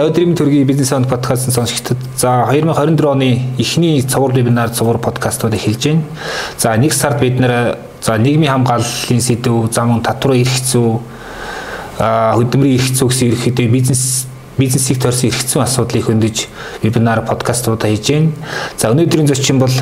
Өдрийн төргийн бизнес ан подкастын сонсогчдод за 2024 оны эхний цувар вебинар цувар подкастууд эхэлж байна. За нэг сард бид нэр за нийгмийн хамгааллын сэдв, зам татвар эрх зүй, хөдөлмөрийн эрх зүй гэсэн ерөөхдөө бизнес бизнесийг тойрсон зүйн асуудлыг хөндөж вебинар подкастуудаа хийж байна. За өнөөдрийн зочин бол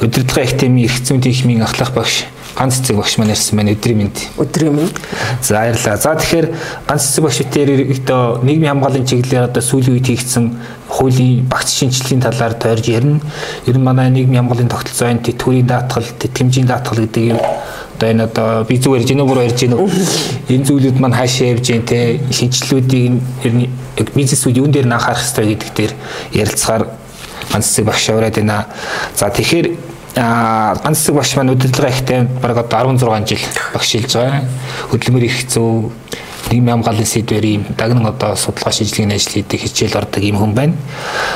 удирдлага академийн зүйн техникийн ахлах багш ганц цэцэг багш маань ярьсан байна өдрийн мэнд. Өдрийн мэнд. За баярлалаа. За тэгэхээр ганц цэцэг багш битээр ерөөдөө нийгмийн хамгааллын чиглэлээр одоо сүүлийн үед хийгдсэн хуулийн багц шинжилгээний талаар тойрж ярина. Ер нь манай нийгмийн хамгааллын тогтолцооны тэтгэврийн даатгал, тэтгэмжийн даатгал гэдэг одоо энэ одоо би зүгээр ярьж гэнэ бүр ярьж гэнэ. Энэ зүйлүүд маань хаашаа явж гэн те шинжилгүүдийг ер нь бизнесүүд юун дээр анхаарах хэрэгтэй гэдэг дээр ярилцахаар ганц цэцэг багш аваад байна. За тэгэхээр а ганц хэсэг багш маань удирдлага ихтэй бараг одоо 16 жил багшилж байгаа. Хөдөлмөр их зөв нийгмийн хамгааллын сэдвэр ийм дагнан одоо судалгаа шинжилгээний ажил хийдэг хичээл ордог ийм хүн байна.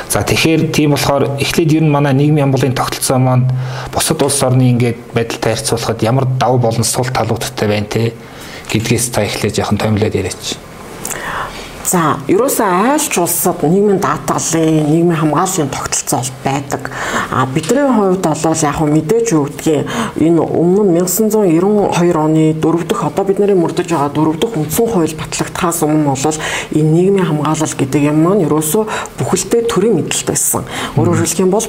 За тэгэхээр тийм болохоор эхлээд ер нь манай нийгмийн хамгааллын тогтолцоо маань бусад улс орны ингээд байдалтай харьцуулахад ямар давуу болон сул талуудтай байна те гэдгээс та эхлээд яхан томилоод яриач. За, ерөөсөө айлч улсад нийгмийн даатгалын, нийгмийн хамгааллын тогтолцоо байдаг. А бидний хувьд бол яг хөө мэдээж өгдгийн энэ өмнө нь 1992 оны 4 дахь одоо бидний мөрдөж байгаа 4 дахь үндсэн хууль батлагдахаас өмнө бол энэ нийгмийн хамгаалал гэдэг юм маань ерөөсөө бүхэлдээ төрийн мэдлэлт байсан. Өөрөөр хэлэх юм бол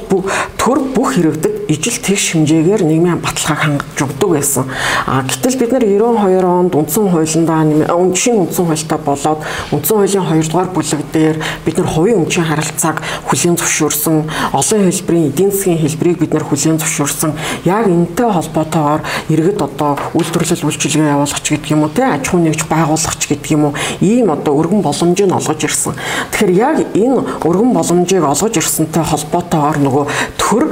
төр бүх хэрэгдэд ижил тэгш хэмжээгээр нийгмийн баталгааг хангаж өгдөг байсан. А гэтэл бид нар 92 онд үндсэн хуулиндаа шинэ үндсэн хуультай болоод үндсэн хуулийн 2 дугаар бүлэг дээр бид нар хувийн өмчийн харилцааг хүлээн зөвшөөрсөн, олон хэлбэрийн эдийн засгийн хэлбэрийг бид нар хүлээн зөвшөөрсөн. Яг энэтэй холбоотойгоор иргэд одоо үйлдвэрлэл үйлчилгээ явуулах ч гэдэг юм уу те аж ахуй нэгж байгуулах ч гэдэг юм уу ийм одоо өргөн боломжийг олгож ирсэн. Тэгэхээр яг энэ өргөн боломжийг олгож ирсэнтэй холбоотойгоор нөгөө төр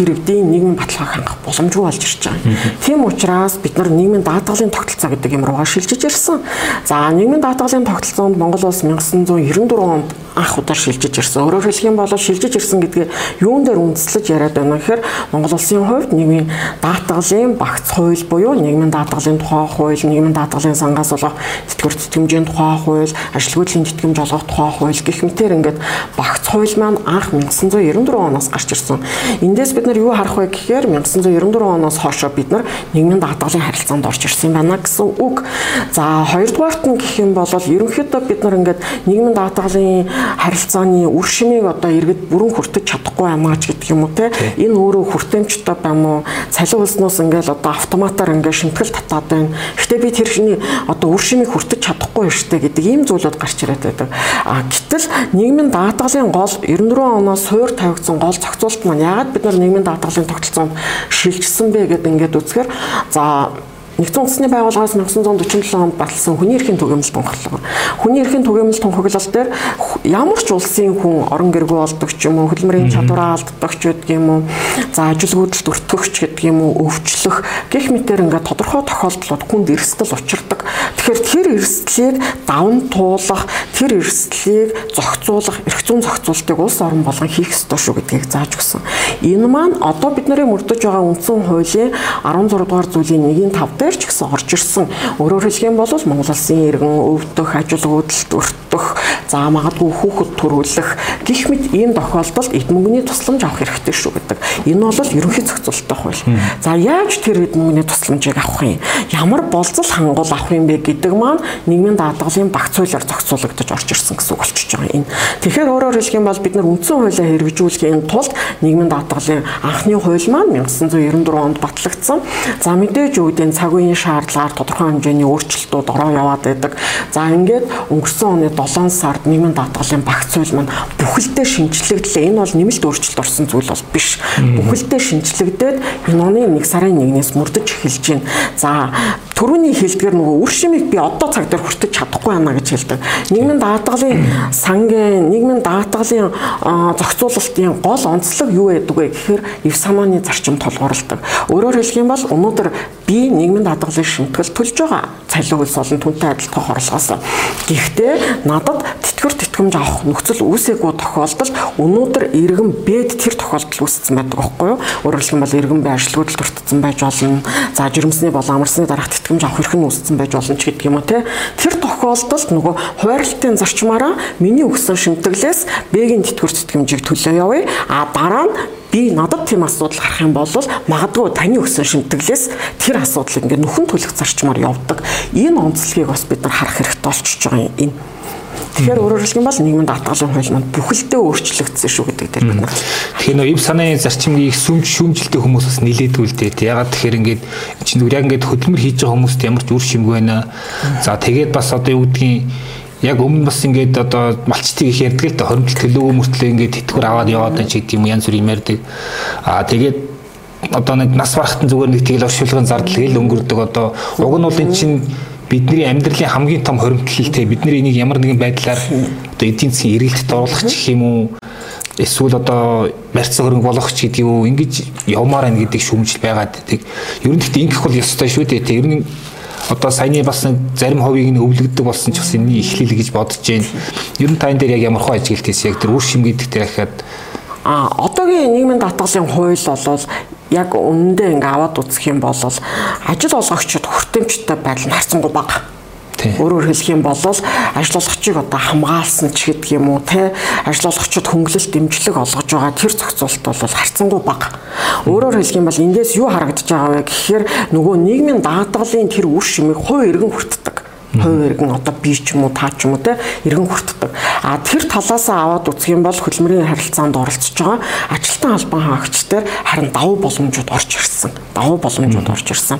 иргэдийн нийгмийн баталгааг хангах боломжгүй болж ирж байгаа. Тийм учраас бид нар нийгмийн даатгалын тогтолцоо гэдэг юм руугаа шилжиж ирсэн. За нийгмийн даатгалын тогтолцоонд Монгол улс 1994 онд анх удаа шилжиж ирсэн. Өөрөөр хэлэх юм бол шилжиж ирсэн гэдгээ юун дээр үндэслэж яриад байна гэхээр Монгол улсын хувьд нийгмийн даатгалын багц хууль буюу нийгмийн даатгалын тухай хууль, нийгмийн даатгалын сангаас олох тэтгэвэр тэтгэмжийн тухай хууль, ажилгүйдлийн тэтгэмж олгох тухай хууль гэх мэтэр ингээд багц хууль маань анх 1994 оноос гарч ирсэн. Эндээс бид нар юу харах вэ гэхээр 1994 оноос хойшоо бид нар нийгмийн даатгалын харилцаанд орж ирсэн байна гэсэн үг. За хоёрдугаарт нь гэх юм бол ерөнхийдөө бид нар ингээд нийгмийн даатгалын харилцааны үр шимийг одоо иргэд бүрэн хүртэж чадахгүй байна ч гэдэг юм уу те. Энэ өөрөө хүртээмжтэй байна уу? Цалин улснаас ингээд одоо автоматар ингээд шимтгэл татаад байна. Гэтэ би тэр шиний одоо үр шимийг хүртэж чадахгүй штэ гэдэг ийм зүйлүүд гарч ирээд байдаг. А гэтэл нийгмийн даатгалын гол 94 оноос суур тавигдсан гол зохицуулт маань ягаад бид нар нийгмийн даатгалын тогтолцоонд шилжсэн бэ гэдэг ингээд үзэхээр за Нэгдсэн үндэсний байгууллагаас 1947 онд баталсан хүний эрхийн түгээмэл тунхаглал. Хүний эрхийн түгээмэл тунхаглал дээр ямар ч улсын хүн орон гэргүй болдог ч юм уу, хөдөлмөрийн чадвараа алддаг ч гэдэг юм уу, за ажилгүйдэлд өртгөх ч гэдэг юм уу, өвчлөх гэх мэтэр ингээд тодорхой тохиолдлууд хүнд эрсдэл учирдаг. Тэгэхээр тэр эрсдлийг давн туулах, тэр эрсдлийг зохицуулах, эрх зүйн зохицуултыг улс орон болгон хийх ёстой шүү гэдгийг зааж өгсөн. Энэ маань одоо бид нарын мөрдөж байгаа үндсэн хуулийн 16 дугаар зүйлийн 1-ийн 5 дээр дээр ч гэсэн орж ирсэн. Өөрөөр хэлэх юм бол Монгол улсын иргэн өвдөх, ажилгүйдэлд өртөх, за магадгүй хүүхэд төрүүлэх гих мэт ийм тохиолдолд эд мөнгөний тусламж авах хэрэгтэй шүү гэдэг. Энэ бол ерөнхий зохицуулалттай хууль. За яаж тэр эд мөнгөний тусламжийг авах юм? Ямар болцол хангуул авах юм бэ гэдэг маань нийгмийн даатгалын багц хуулиар зохицуулагдаж орж ирсэн гэсэн үг болчихж байгаа юм. Тэгэхээр өөрөөр хэлэх юм бол бид нар үндсэн хуулиа хэрэгжүүлэхийн тулд нийгмийн даатгалын анхны хууль маань 1994 онд батлагдсан. За мэдээж үүдийн цаг үеийн шаардлагаар тодорхой хэмжээний өөрчлөлтүүд ороо яваад байдаг. За ингээд өнгөрсөн оны 7 сард нийгмийн даатгалын багц хууль маань бүхэлдээ шинжлэгдлээ. Энэ бол нэмэлт өөрчлөлт орсон зүйл бол биш. Бүхэлдээ шинжлэгдээд энэ оны 1 сарын 1-ээс мөрдөж эхэлж байна. За Төрөний хэлдгэр нөгөө үр шимийг би одоо цаг дээр хүртэж чадахгүй байна гэж хэлдэг. Нийгмийн даатгалын сангийн, нийгмийн даатгалын зохицуулалтын гол онцлог юу байдаг вэ гэхээр эв самааны зарчим толгуурлдаг. Өөрөөр хэлэх юм бол өнөөдөр би нийгмийн даатгалын шимтгэл төлж байгаа. Цалин хөлс олон түнтэй адилхан хорлогоос. Гэхдээ надад тэтгэр тэтгэмж авах нөхцөл үүсээгүй тохиолдолд өнөөдөр иргэн бэд тэр тохиолдол үүссэн байдаг байхгүй юу? Өөрөөр хэлбэл иргэн бай ажилгүйдэл дуртсан байж болно. За жирэмсний бол амарсны дараах тэтгэмж авах хэрэг нь үүссэн байж болно ч гэдэг юм уу те. Тэр тохиолдолд нөгөө хуваарлтын зарчмаараа миний өгсөн шимтгэлээс бэгийн тэтгэр тэтгэмжийг төлөө явъя. А дараа нь би надад тийм асуудал гарах юм бол магадгүй таны өгсөн шимтгэлээс тэр асуудал ингээд нөхөн төлөх зарчмаар явдаг. Энэ онцлогийг бас бид нар харах хэрэгтэй болчихж байгаа юм. Тэгэхээр өөрөөр хэлэх юм бол нийгмийн даатгалын хууль маань бүхэлдээ өөрчлөгдсөн шүү гэдэг дээр бид нар. Тэгэхээр нөө ив санааны зарчмыг сүмж шүүмжилтэй хүмүүс бас нилээдгүй л дээ. Ягаад тэгэхээр ингээд чинь яг ингээд хөдөлмөр хийж байгаа хүмүүст ямар ч үр шимгүй байна. За тэгээд бас одоо юу гэдгийг яг өмнө бас ингээд одоо малчтыг их ярьдаг л да хоримтл төлөөгөө мөртлөө ингээд тэтгэр аваад яваад байна ч гэдэг юм янз бүр юм ярьдаг. Аа тэгээд одоо нэг нас барахтан зүгээр нэг тэгэл оршуулгын зардал гэл өнгөрдөг одоо уг нь бол эн чинь бидний амьдралын хамгийн том хоримтлал те бидний энийг ямар нэгэн байдлаар одоо эдийн засгийн эргэлтэд оруулах гэх юм уу эсвэл одоо барьцсан хөрөнгө болгох ч гэдэг юу ингэж явмаар байна гэдэг шүүмжил байгаад байдаг. Ер нь гэхдээ ингэх бол ёстой шүү дээ. Ер нь одоо саяны бас зарим ховийг нь өвлөгддөг болсон ч бас энэний эхлэл гэж бодож байна. Ер нь та энэ дээр яг ямар хөө ажиглалт хийсэн яг тэр үр шим гэдэг дээр ахаад а одоогийн нийгмийн даатгалын хууль бол яг үнэндээ ингээ аваад үзэх юм бол ажил олгогчид хүртээмжтэй байдал нь харцангуй бага. Өөрөөр хэлэх юм бол ажиллуулагчийг одоо хамгаалсан ч гэдэг юм уу те ажиллуулагчид хөнгөлөлт дэмжлэг олгож байгаа тэр зохицуулт бол харьцангуй бага. Өөрөөр хэлэх юм бол эндээс юу харагдаж байгаа вэ гэхээр нөгөө нийгмийн даатгалын тэр үр шимийг хувь иргэн хүртдэг хувь иргэн одоо би ч юм уу та ч юм уу те иргэн хүртдэг. А тэр талаасаа аваад үзэх юм бол хөдөлмөрийн харилцаанд оролцож байгаа ажилтан албан хаагчдаар харин давуу боломжууд орж ирсэн. Давуу боломжууд орж ирсэн.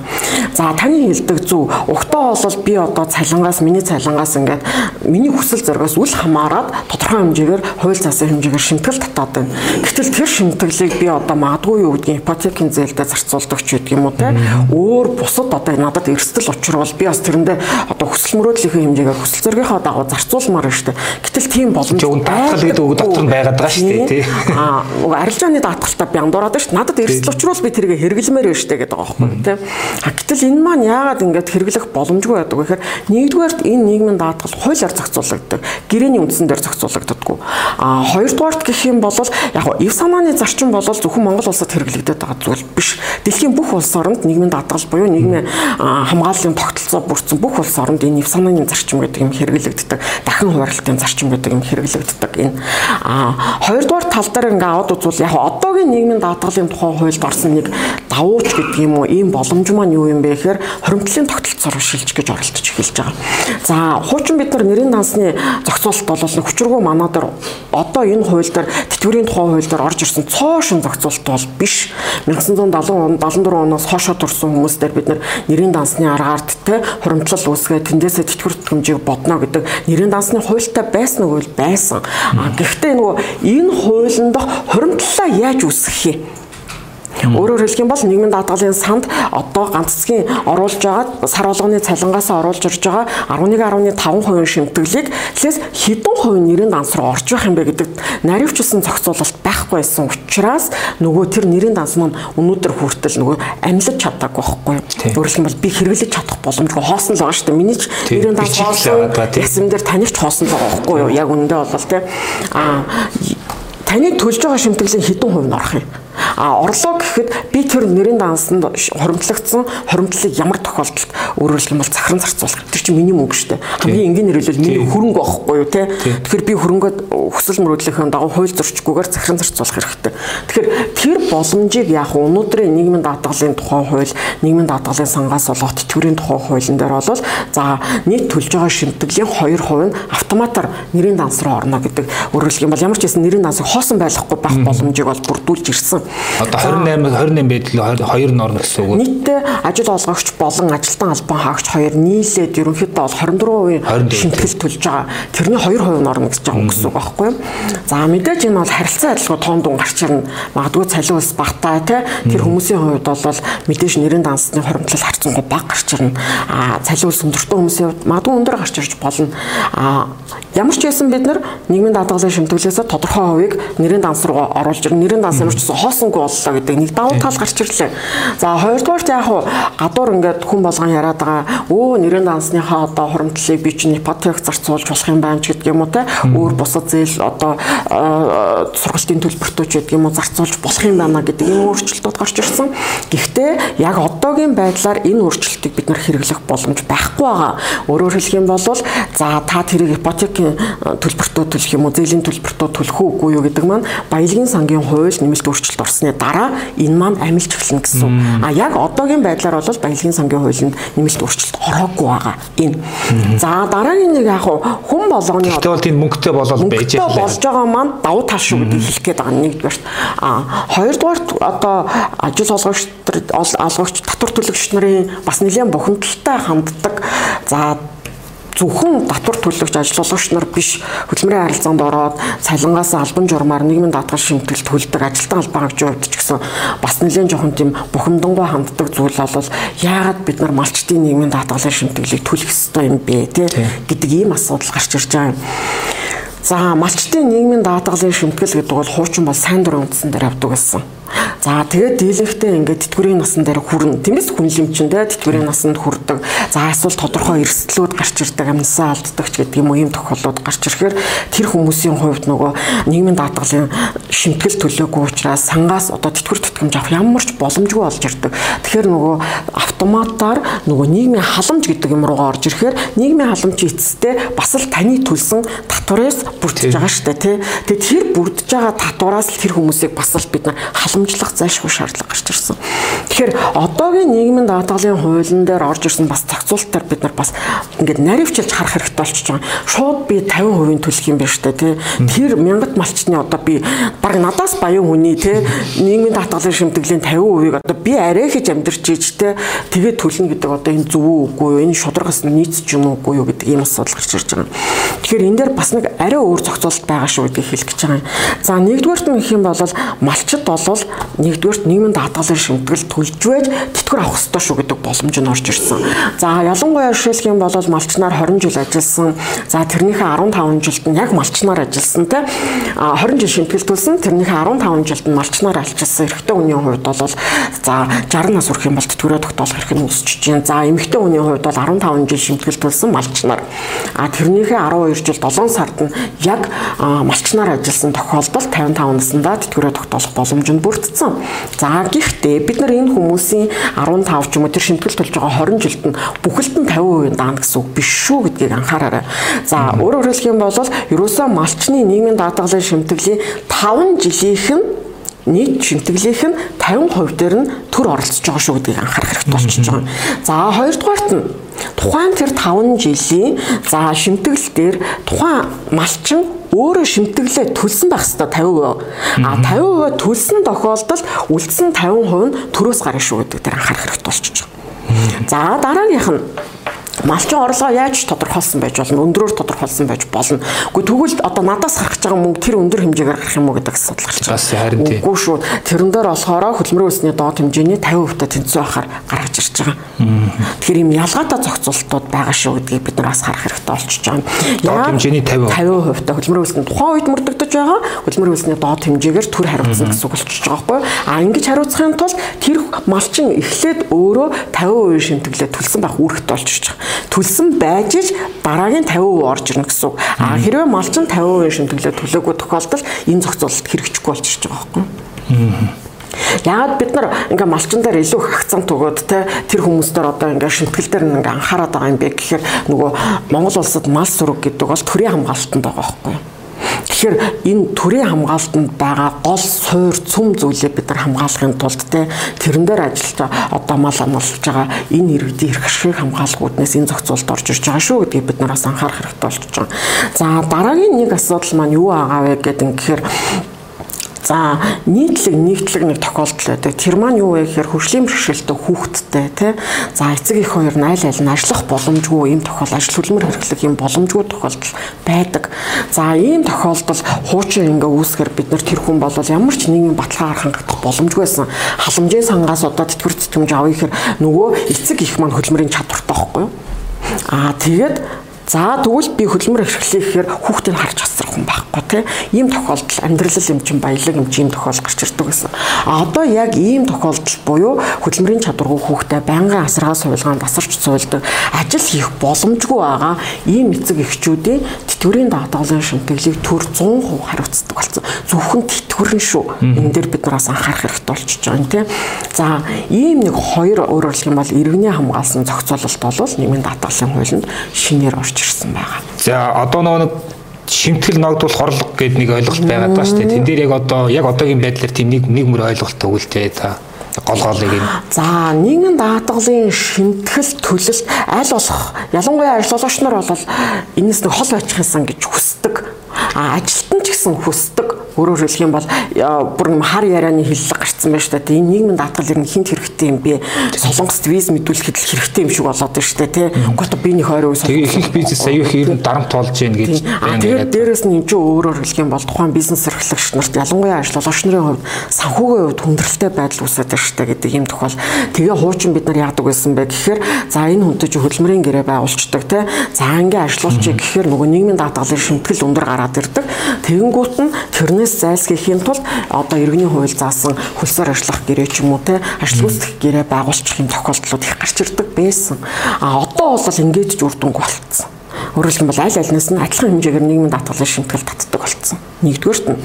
За таны хэлдэг зөв. Угтаа бол би одоо цалингаас миний цалингаас ингээд миний хүсэл зоригоос үл хамааран тодорхой хэмжээгээр хууль заасан хэмжээгээр шимтгэл татаад байна. Гэтэл тэр шимтгэлийг би одоо магадгүй юу гэдгийг ипотекийн зээлдээ зарцуулдаг ч гэдэг юм уу те. Өөр бусад одоо надад эрсдэл учрвал би бас тэрэндээ одоо хүсэл мөрөөдлийн хэмжээгээр хүсэл зоригийнхоо дагуу зарцуулмаар байна шүү дээ. Гэтэл тийм боломж даатгал гэдэг үг дотор нь байгаад байгаа шүү дээ тий. Аа арилжааны даатгалтай бяндураад байна шүү. Надад эрсдэл учруулал би тэрийг хэрэглэмээр байна шүү дээ гэдэг байгаа байхгүй тий. А гэтэл энэ маань яагаад ингэж хэрэглэх боломжгүй байдаг вэ гэхээр нэгдүгээрт энэ нийгмийн даатгал хуулиар зохицуулагддаг. Гэрээний үндсэн дээр зохицуулагддаггүй. А хоёрдугаарт гэх юм бол яг ив санааны зарчим бол зөвхөн Монгол улсад хэрэглэгдээд байгаа зүйл биш. Дэлхийн бүх улс оронд нийгмийн даатгал буюу нийгмийн хамгааллын тогтолцоо бүрдсэн бүх улс оронд энэ ив санааны зарчим гэдэг юм хэрэглэгддэг. Дахин хуваарлтын зарчим гэдэг юм хэрэглэгддэг. Энэ а хоёрдугаар тал дээр ингээ аваад үзвэл яг одоогийн нийгмийн даатгалын тухай хуульд орсон нэг давууч гэдэг юм уу ийм боломж маань юу юм бэ гэхээр хоримтлын тогтолцоор шилж гэж оролдож эхэлж байгаа. За хуучин бид нар нэрийн дансны зохицуулалт бол хүчргөө манаа дээр одоо энэ хууль дээр тэтгэврийн тухай хууль дээр орж ирсэн цоошин зохицуулалт бол биш. 1970 он 74 оноос хойшоо турсан хүмүүс дээр бид нэрийн дансны аргаард те хуримтлал үүсгээд тэндээсээ тэтгэвэр тэтгэмжийг бодно гэдэг нэрийн дансны хуультай байсан уу байсан. Гэхдээ нөгөө энэ хуулинд хуримтлалаа яаж үүсгэх юм? Өөрөөр хэлэх юм бол нийгмийн даатгалын санд одоо ганцгийн оруулж байгаа сар болгоны цалингаас оруулж ирж байгаа 11.5% шимтгэлийг лээс хэдэн хувийн нэрийн данс руу орж байх юм бэ гэдэг наривчлсан зохицуулалт байхгүй байсан учраас нөгөө тэр нэрийн данс маань өнөөдөр хүртэл нөгөө амьлаж чадаагүй байхгүй. Өөрөөр хэлэх юм бол би хэрэглэж чадах боломжгүй хоосон л байгаа шүү дээ. Миний ч нэрийн данс хоосон ясам дээр таних ч хоосон л байгаа байхгүй юу. Яг үнэндээ бол тий. Аа таны төлж байгаа шимтгэлийн хэдэн хувь нь орох юм? А орлоо гэхэд би тэр нэрийн дансанд хоримтлагдсан хоримтлалыг ямар тохиолдолд өөрөөр юм бол захиран зарцуулах. Тэр чинь миний мөнгө шүү дээ. Хамгийн энгийн нэрэлэл миний хөрөнгө байхгүй юу те. Тэгэхээр би хөрөнгөд хүсэл мөрөөдлийнхөө дагуу хууль зөрчиггүйгээр захиран зарцуулах хэрэгтэй. Тэгэхээр тэр боломжийг яг өнөөдрийн нийгмийн даатгалын тухай хууль, нийгмийн даатгалын сангаас олох тэтгэврийн тухай хуулийн дээр бол за нийт төлж байгаа шимтгэлийн 2% нь автоматар нэрийн данс руу орно гэдэг. Өөрөөр юм бол ямар ч хэсэн нэрийн дансыг хоосон байхгүй байх боломжийг бол бүрдүүлж ирсэн. Одоо 28 28 байдал хоёр нь орно гэсэн үг. Нийтдээ ажил олгогч болон ажилтан албан хаагч хоёр нийлээд ерөнхийдөө бол 24% шимтгэл төлж байгаа. Тэрний 2% нь орно гэж байгаа гэсэн үг байхгүй юу? За мэдээж энэ бол харилцан адилгүй тоон дун гарч ирнэ. Магадгүй цалин ус багтаа тий тэр хүмүүсийн хувьд бол мэдээж нэрийн дансны хоримтлал харцангуй бага гарч ирнэ. А цалин ус өндөртэй хүмүүсийн хувьд магадгүй өндөр гарч ирж болно. А ямар ч байсан бид нар нийгмийн даатгалын шимтгэлээс тодорхой хувийг нэрийн данс руу оруулж ирнэ. Нэрийн данс ямар ч гэсэн хоосон боллоо гэдэг нэг давуу тал гарч ирлээ. За хоёрдугаарт яг хуу гадуур ингээд хүн болгон яриад байгаа өө нэрэн дансныхаа одоо хуримтлалыг би чинь ипотек зарцуулж болох юм байна ч гэдэг юм уу те өөр бусад зээл одоо сургалтын төлбөртөө ч гэдэг юм уу зарцуулж болох юм байна гэдэг энэ өөрчлөлтүүд гарч ирсэн. Гэхдээ яг одоогийн байдлаар энэ өөрчлөлтийг бид нар хэрэглэх боломж байхгүй байгаа. Өөрөөр хэлэх юм бол за та тэрийг ипотекийн төлбөртөө төлөх юм уу зээлийн төлбөртөө төлөх үгүй юу гэдэг маань баялагын сангийн хууль нэмэлт өөрчлөлт орсны дараа энэ маань амилж эхэлнэ гэсэн. А яг одоогийн байдлаар бол баялагын сангийн хуулинд нэмэлт өөрчлөлт ороогүй байгаа. Энэ. За дараагийн нэг яг хүн болгоны Гэхдээ бол тийм мөнгөтэй болол байж байгаа. болж байгаа маань давуу тал шүү гэдгийг хэлэх гээд байгаа нэгдүгээр. А хоёрдугаарт одоо ажил олгогч олгогч татвар төлөгч нарын бас нэлээд бухимдалтай ханддаг. За зөвхөн татвар төлөгч ажиллагч нар биш хөдөлмөрийн харилцаанд ороод цалингаас албан журмаар нийгмийн даатгал шимтгэл төлдөг ажилтан албаагчийн хувьд ч гэсэн бас нэлээд жоохон тийм бухимдангуй ханддаг зүйл бол яагаад бид нар малчтын нийгмийн даатгалын шимтгэлийг төлөх ёстой юм бэ те гэдэг ийм асуудал гарч ирж байгаа юм. За малчтын нийгмийн даатгалын шимтгэл гэдэг бол хуучин бол сайн дурын үндсэн дээр авдаг гэсэн. За тэгээд дийлэнхтэй ингээд тэтгэврийн насан дээр хүрнэ. Тиймээс хүнлэмжиндээ тэтгэврийн насанд хүрдэг. За эсвэл тодорхой эрсдлүүд гарч ирдэг, амьсаа алддаг ч гэдэг юм уу ийм тохиолдлууд гарч ирэхээр тэр хүмүүсийн хувьд нөгөө нийгмийн даатгалын шимтгэл төлөөгүй учраас сангаас одоо тэтгэвэр тэтгэмж авах ямар ч боломжгүй болж ирдэг. Тэгэхээр нөгөө автоматар нөгөө нийгмийн халамж гэдэг юм руугаа орж ирэхээр нийгмийн халамжийн эцэстээ бас л таны төлсөн татвараас бүрдэж байгаа шүү дээ тий. Тэгээд тэр бүрдэж байгаа татвараас л тэр хүмүүсийг бас л бид нар халамжлах зайлшгүй шаардлага гарч ирсэн. Тэгэхээр одоогийн нийгмийн даатгалын хуулийн дээр орж ирсэн бас зохицуулалтаар бид нар бас ингээд наривчилж харах хэрэгтэй болчихж байгаа. Шууд би 50% төлөх юм байна шүү дээ тий. Тэр мянгат малчны одоо би баг надаас баян хүний тий нийгмийн даатгалын шимтгэлийн 50%-ийг одоо би арай хийж амьдарч ийж тий тэгээд төлнө гэдэг одоо энэ зөв үгүй юу? Энэ шударгаас нийцч юм уугүй юу гэдэг ийм асуудал гарч ирж байгаа. Тэгэхээр энэ дээр бас нэг арай өөр зохицуулалт байгаа шүү гэдгийг хэлэх гэж байгаа юм. За нэгдүгээрт нь гэх юм бол малчд болвол нэгдүгээрт нийгмийн даатгалын шимтгэл төлж байж тэтгэр авах ёстой шүү гэдэг боломж нь орж ирсэн. За ялангуяа жишээлх юм бол малчнаар 20 жил ажилласан. За тэрнийхээ 15 жилд нь яг малчнаар ажилласан те 20 жил шимтгэл төлсөн. Тэрнийхээ 15 жилд нь малчнаар ажилласан эрэгтэй хүний хувьд бол за 60 нас хүрэх юм бол тэтгэрээ тогтоолох эрх нь өсөж чинь. За эмэгтэй хүний хувьд бол 15 жил шимтгэл төлсөн малчнаар. А тэрнийхээ 12 жил 7 сард нь яг малчнаар ажилласан тохиолдолд 55 наснда тэтгэрээ тогтоолох боломж нь бүрдсэн. За гэхдээ бид нар энэ хүмүүсийн 15 ч юм уу тэр шимтгэл төлж байгаа 20 жилд нь бүхэлд нь 50% даана гэсэн үг биш шүү гэдгийг анхаараарай. За өөрөөр хэлэх юм бол ерөөсөө малчны нийгмийн даатгалын шимтгэлийн 5 жилийнх нь нийт шимтгэлийнх нь 50% дээр нь төр оролцож байгаа шүү гэдгийг анхаарах хэрэгтэй болчихж байгаа. За хоёрдугаарт нь тухайн тэр 5 жилийн за шимтгэл дээр тухайн малчин өөрөө шимтгэлээ төлсөн байх хэвээр 50%. А 50% төлсөн тохиолдолд үлдсэн 50% нь төрөөс гарна шүү гэдэг дээр анхаарах хэрэгтэй болчихж байгаа. За дараагийнх нь малчин орлогоо яаж тодорхойлсон байж болно? Өндөрөөр тодорхойлсон байж болно? Үгүй тэгвэл одоо надаас гарах гэж байгаа мөнгө тэр өндөр хэмжээгээр гарах юм уу гэдэг асуудал гарч тийм үгүй шүү. Тэрэн дээр болохоор хөдөлмөрийн өсний доод хэмжээний 50% та тэнцүү ахаар гаргаж ирж байгаа. Тэгэхээр ийм ялгаатай зохицуултууд байгаа шүү гэдгийг бид нар бас харах хэрэгтэй болчихж байгаа. Доод хэмжээний 50% 50% та хөдөлмөрийн өсний тухайн үед мөрдөгдөж байгаа. Хөдөлмөрийн өсний доод хэмжээгээр төр хариуцсан гэсэн үг болчихж байгаа байхгүй а ингэж хариуцахын тулд тэр малчин эхлээд өөрөө 50% шимтгэлээ төлсөн байх үүрэгтэй болчихж байгаа төлсөн байж л дараагийн 50% орж ирнэ гэсэн. А хэрвээ малчин 50% шимтгэлээ төлөөгүй тохиолдолд энэ зохицуулалт хэрэгжихгүй болчихж байгаа байхгүй? Яагаад бид нар ингээ малчин дээр илүү их акцент өгөөд те тэр хүмүүс дээр одоо ингээ шимтгэл дээр ингээ анхаарат байгаа юм бэ гэхээр нөгөө Монгол улсад мал сүрэг гэдэг бол төрийн хамгаалтанд байгаа байхгүй юу? Тэгэхээр энэ төрийн хамгаалтанд байгаа гол суур цөм зүйлээ бид нар хамгаалахын тулд те тэрэн дээр ажиллаж одоо мал амлуулж байгаа энэ иргэдийн эрх ашиг хамгаалгууднаас энэ зохицуулалт орж ирж байгаа шүү гэдгийг бид нараас анхаарах хэрэгтэй болчихж байгаа. За дараагийн нэг асуудал маань юу байгаа вэ гэдэг юм гэхээр За нийтлэг нэгтлэг нэг тохиолдол байдаг. Тэр маань юу вэ гэхээр хөгжлийн бэрхшээлтэй хүүхэдтэй тий. За эцэг их хоёр нь аль аль нь ажиллах боломжгүй ийм тохиол ажил хөдөлмөр хэрэглэх юм боломжгүй тохиолдол байдаг. За ийм тохиолдол хуучин ингээ үүсгэр бид нар тэр хүн бол ямар ч нийгмийн баталгаа хангах боломжгүй байсан. Халамжийн сангаас одоо тэтгэвэр тэтгэмж авъя гэхээр нөгөө эцэг их маань хөдөлмөрийн чадвартай байхгүй юу? Аа тэгээд За тэгвэл би хөдөлмөр ашиглая гэхээр хүүхдийг харж асрах хүн байхгүй тий. Ийм тохиолдол амьдрал юм чин баялаг юм чин тохиолдол гарч ирдэг гэсэн. А одоо яг ийм тохиолдол буюу хөдөлмөрийн чадваргүй хүүхдээ байнгын асаргаа сувилгаанд асарч суулдаг ажил хийх боломжгүй байгаа ийм эцэг эхчүүдийн тэтгэврийн даатгалын шимтгэлийг төр 100% хариуцдаг болсон. Зөвхөн тэтгэврэн шүү. Энэ дээр бид нараас анхаарах хэрэгтэй болчихж байгаа юм тий. За ийм нэг хоёр өөрөөр хэлэх юм бол иргэний хамгаалсан зохицуулалт бол нийгмийн даатгалын хуулинд шинээр орж ирсэн байгаа. За одоо нэг шимтгэл ногдуулах орлого гэдэг нэг ойлголт байгаа даа шүү дээ. Тэн дээр яг одоо яг одоогийн байдлаар тийм нэг нэг мөр ойлголт өгүүлтэй та гол голыг юм. За нийгмийн даатгалын шимтгэл төлөлт аль болох ялангуяа ажиллагч нар бол энэс нэг хол очих юмсан гэж хүсдэг. А ажилтан ч гэсэн хүсдэг Өөрөөр хэлэх юм бол бүр хар ярианы хиллэг гарцсан байна шүү дээ. Энэ нийгмийн даатгал ер нь хинт хэрэгтэй юм бэ? Солонгост виз мэдүүлэхэд л хэрэгтэй юм шиг болоод байна шүү дээ, тий. Гэхдээ би нэг хоёр үе Тэгээ их их бизнес аюу их ер нь дарамт болж байна гэж. Тэгээд дээрэс нь энэ чинь өөрөөр хэлэх юм бол тухайн бизнес эрхлэгч нарт ялангуяа ажиллагч нарын хувьд санхүүгийн хувьд хүндрэлтэй байдал үүсэж байна шүү дээ гэдэг юм тохиол. Тэгээ хуучин бид нар яадаг байсан бэ гэхээр за энэ хүнтэй чи хөдөлмөрийн гэрээ байгуулцдаг тий. За ингээ ажиллуулчих гэхээр нөгөө нийгмийн даатгалын шимтгэл өндөр гараад ирдэг. Тэгэнгүүт нь тэрнээс тэрнээс зайлсхийхийн тулд одоо иргэний хууль заасан хөлсөөр ажиллах гэрээ ч юм уу те ажил гүйцэтгэх гэрээ байгуулчих юм тохиолдлууд их гарч ирдэг байсан. А одоо бол ингэж ч үр дүнг болцсон. Өөрөөр хэлбэл аль альнаас нь адилхан хэмжээгээр нийгмийн даатгалын шимтгэл татдаг болцсон. Нэгдүгээрт нь.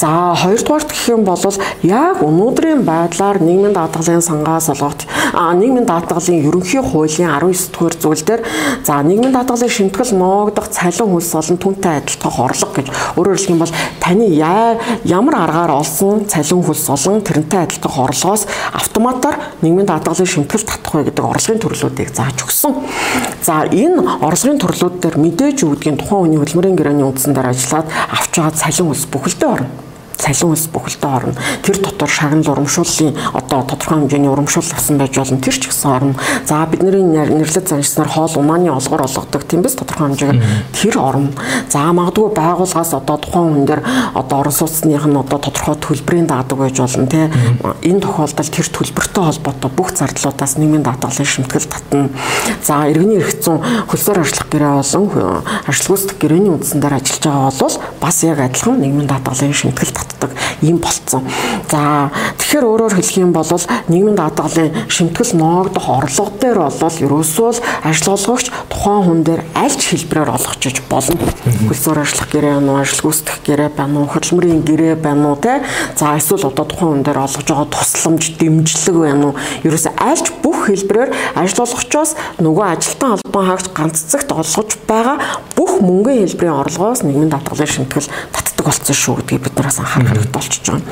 За хоёрдугаарт гэх юм бол яг өнөөдрийн байдлаар нийгмийн даатгалын сангаас олгогч нийгмийн даатгалын ерөнхий хуулийн 19 дугаар зүйл дээр за нийгмийн даатгалын шимтгэл ноогдох цалин хөлс олон түнтэй адилтгах орлого гэж өөрөөр хэлэх юм бол таны ямар аргаар олсон цалин хөлс олон тэрнтэй адилтгах орлогоос автоматар нийгмийн даатгалын шимтгэл татах вэ гэдэг орлогын төрлүүдийг зааж өгсөн. За энэ орлогын төрлүүд дээр мэдээж өгдгийн тухайн хүний хөдөлмөрийн гэрээний үндсэн дээр ажиллаад авч байгаа цалин ус бүхэлдээ орно цалин ус бүхэлдээ орно. Тэр дотор шагнал урамшууллын одоо тодорхой хэмжээний урамшуул авсан байж болно. Тэр ч гэсэн орно. За бидний нэрлэлт заншснаар хоол умааны олгор олгодог тийм биз тодорхой хэмжээгээр тэр орно. За магадгүй байгууллагаас одоо тухайн хүн дээр одоо орон сууцных нь одоо тодорхой төлбөрийн даадаг байж болно тий. Энэ тохиолдолд тэр төлбөртэй холбоотой бүх зардлуудаас нийгмийн даатгалын шимтгэл татна. За иргэний эрх зүйн хөлсөөр ажиллах гэрээ болон ажил гүйцэтгэх гэрээний үндсэн дээр ажиллаж байгаа бол бас яг адилхан нийгмийн даатгалын шимтгэл татдаг юм болцсон. За тэгэхээр өөрөөр хэлэх юм бол нийгмийн даатгалын шимтгэл ноогдох орлого дээр бол ерөөсөө л ажиллагч тухайн хүн дээр аль ч хэлбэрээр олгочж болно. Хөлсөөр ажиллах гэрээ байна уу, ажил гүйцэтгэх гэрээ байна уу, хөдөлмөрийн гэрээ байна уу те. За эсвэл одоо тухайн хүн дээр олгож байгаа тусламж, дэмжлэг байна уу? Ерөөсөө аль ч бүх хэлбэрээр ажиллагчоос нөгөө ажилтан албан хаагч ганц цагт олгож байгаа бүх мөнгөний хэлбэрийн орлогоос нийгмийн даатгалын шимтгэл татдаг болсон шүү гэдгийг бид нараас анхаарах хэрэгтэй болчихж байгаа.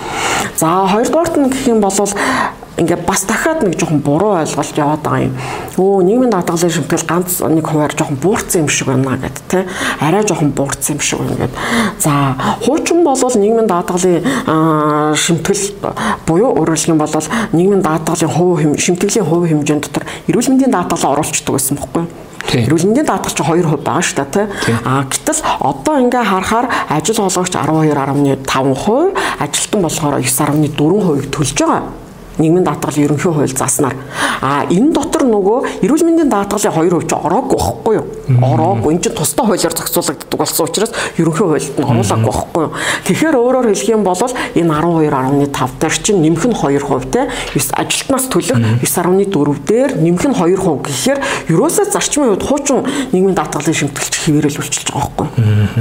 За хоёрдугаарт нь гэх юм бол ингээ бас дахиад нэг жоохон буруу ойлголт яваад байгаа юм. Өө нийгмийн даатгалын шимтгэл ганц нэг хуваар жоохон буурсан юм шиг байна гэд тэ. Арай жоохон буурсан юм шиг байна гэд. За хуучин бол нийгмийн даатгалын шимтгэл буюу хэлэх юм бол нийгмийн даатгалын хувь шимтгэлийн хувь хэмжээнд дотор эрүүл мэндийн даатгалаа оруулцдаг байсан байхгүй юу? Эрүүл мэндийн даатгал чинь 2% байгаа шүү дээ тий. А гэтэл одоо ингээ харахаар ажил олгогч 12.5%, ажилтан болохоор 9.4%-ийг төлж байгаа нийгмийн даатгалын ерөнхий хууль заснаар а энэ дотор нөгөө эрүүл мэндийн даатгалын 2% ч ороогүй байхгүй юу? Ороогүй. Энэ чинь тусдаа хуулиар зохицуулагддаг болсон учраас ерөнхий хуульд нь оруулаагүй байхгүй юу? Тэгэхээр өөрөөр хэлэх юм бол энэ 12.5 дээр чинь нэмэх нь 2% те ажилтнаас төлөх 9.4 дээр нэмэх нь 2% гэхээр ерөөсөө зарчмын үед хуучин нийгмийн даатгалын шимтгэлч хിവэрэл үйлчилж байгаа байхгүй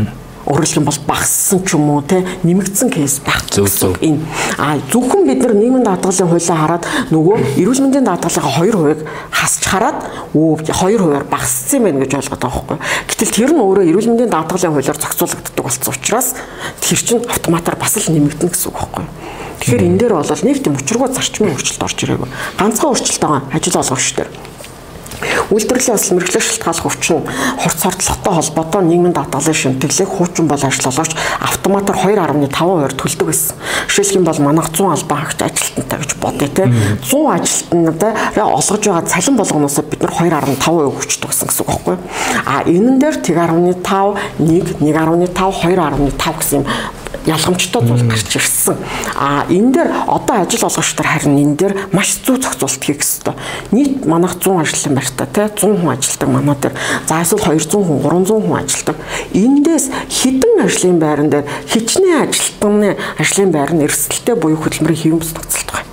юу? Юм бол багассан ч юм уу те нэмэгдсэн кейс байх зөв энэ а зөвхөн бид нар нийгмийн даатгалын хуулиа хараад нөгөө эрүүл мэндийн даатгалын 2% хасч хараад өө 2%-аар багассан юм байна гэж ойлгоод байгаа байхгүй. Гэтэл тэр нь өөрөө эрүүл мэндийн даатгалын хуулиар зохицуулагддаг болсон учраас тэр чинь автоматар бас л нэмэгдэнэ гэсэн үг байхгүй. Тэгэхээр энэ дээр бол нэг тийм учиргүй зарчмын өөрчлөлт орж ирээгүй. Ганцхан өөрчлөлт байгаа ажил олгогч дээр Үйлдвэрлэлийн осол мэрэгчлэх шалтгааллах өвчин хурц хордлоготой холбоотой нийгмийн даатгалын шимтгэлийг хуучин бол ажиллагч автоматар 2.5% төлдөг байсан. Жишээлх юм бол манайх 100 албан хаагч ажилтнтай гэж бодъё те. 100 ажилтнуудаа олгож байгаа цалин болгоноос бид нар 2.5% өгчдөг гэсэн үг байхгүй юу? А энэн дээр тэг 10.5, 1, 1.5, 2.5 гэсэн юм ялгамжтай зүйл гарч ирсэн. А энэ дээр одоо ажил олгогч нар харин энэ дээр маш зүү зохицуулт хийх ёстой. Нийт манайх 100 ажлын байртай тий 100 хүн ажилладаг манай дээр. За эсвэл 200 хүн 300 хүн ажилладаг. Эндээс хідэн ажлын байран дээр хичнээн ажилтны ажлын байр нь эрсдэлтэй буюу хөдөлмөрийн хэвэн бус нөхцөлт байна.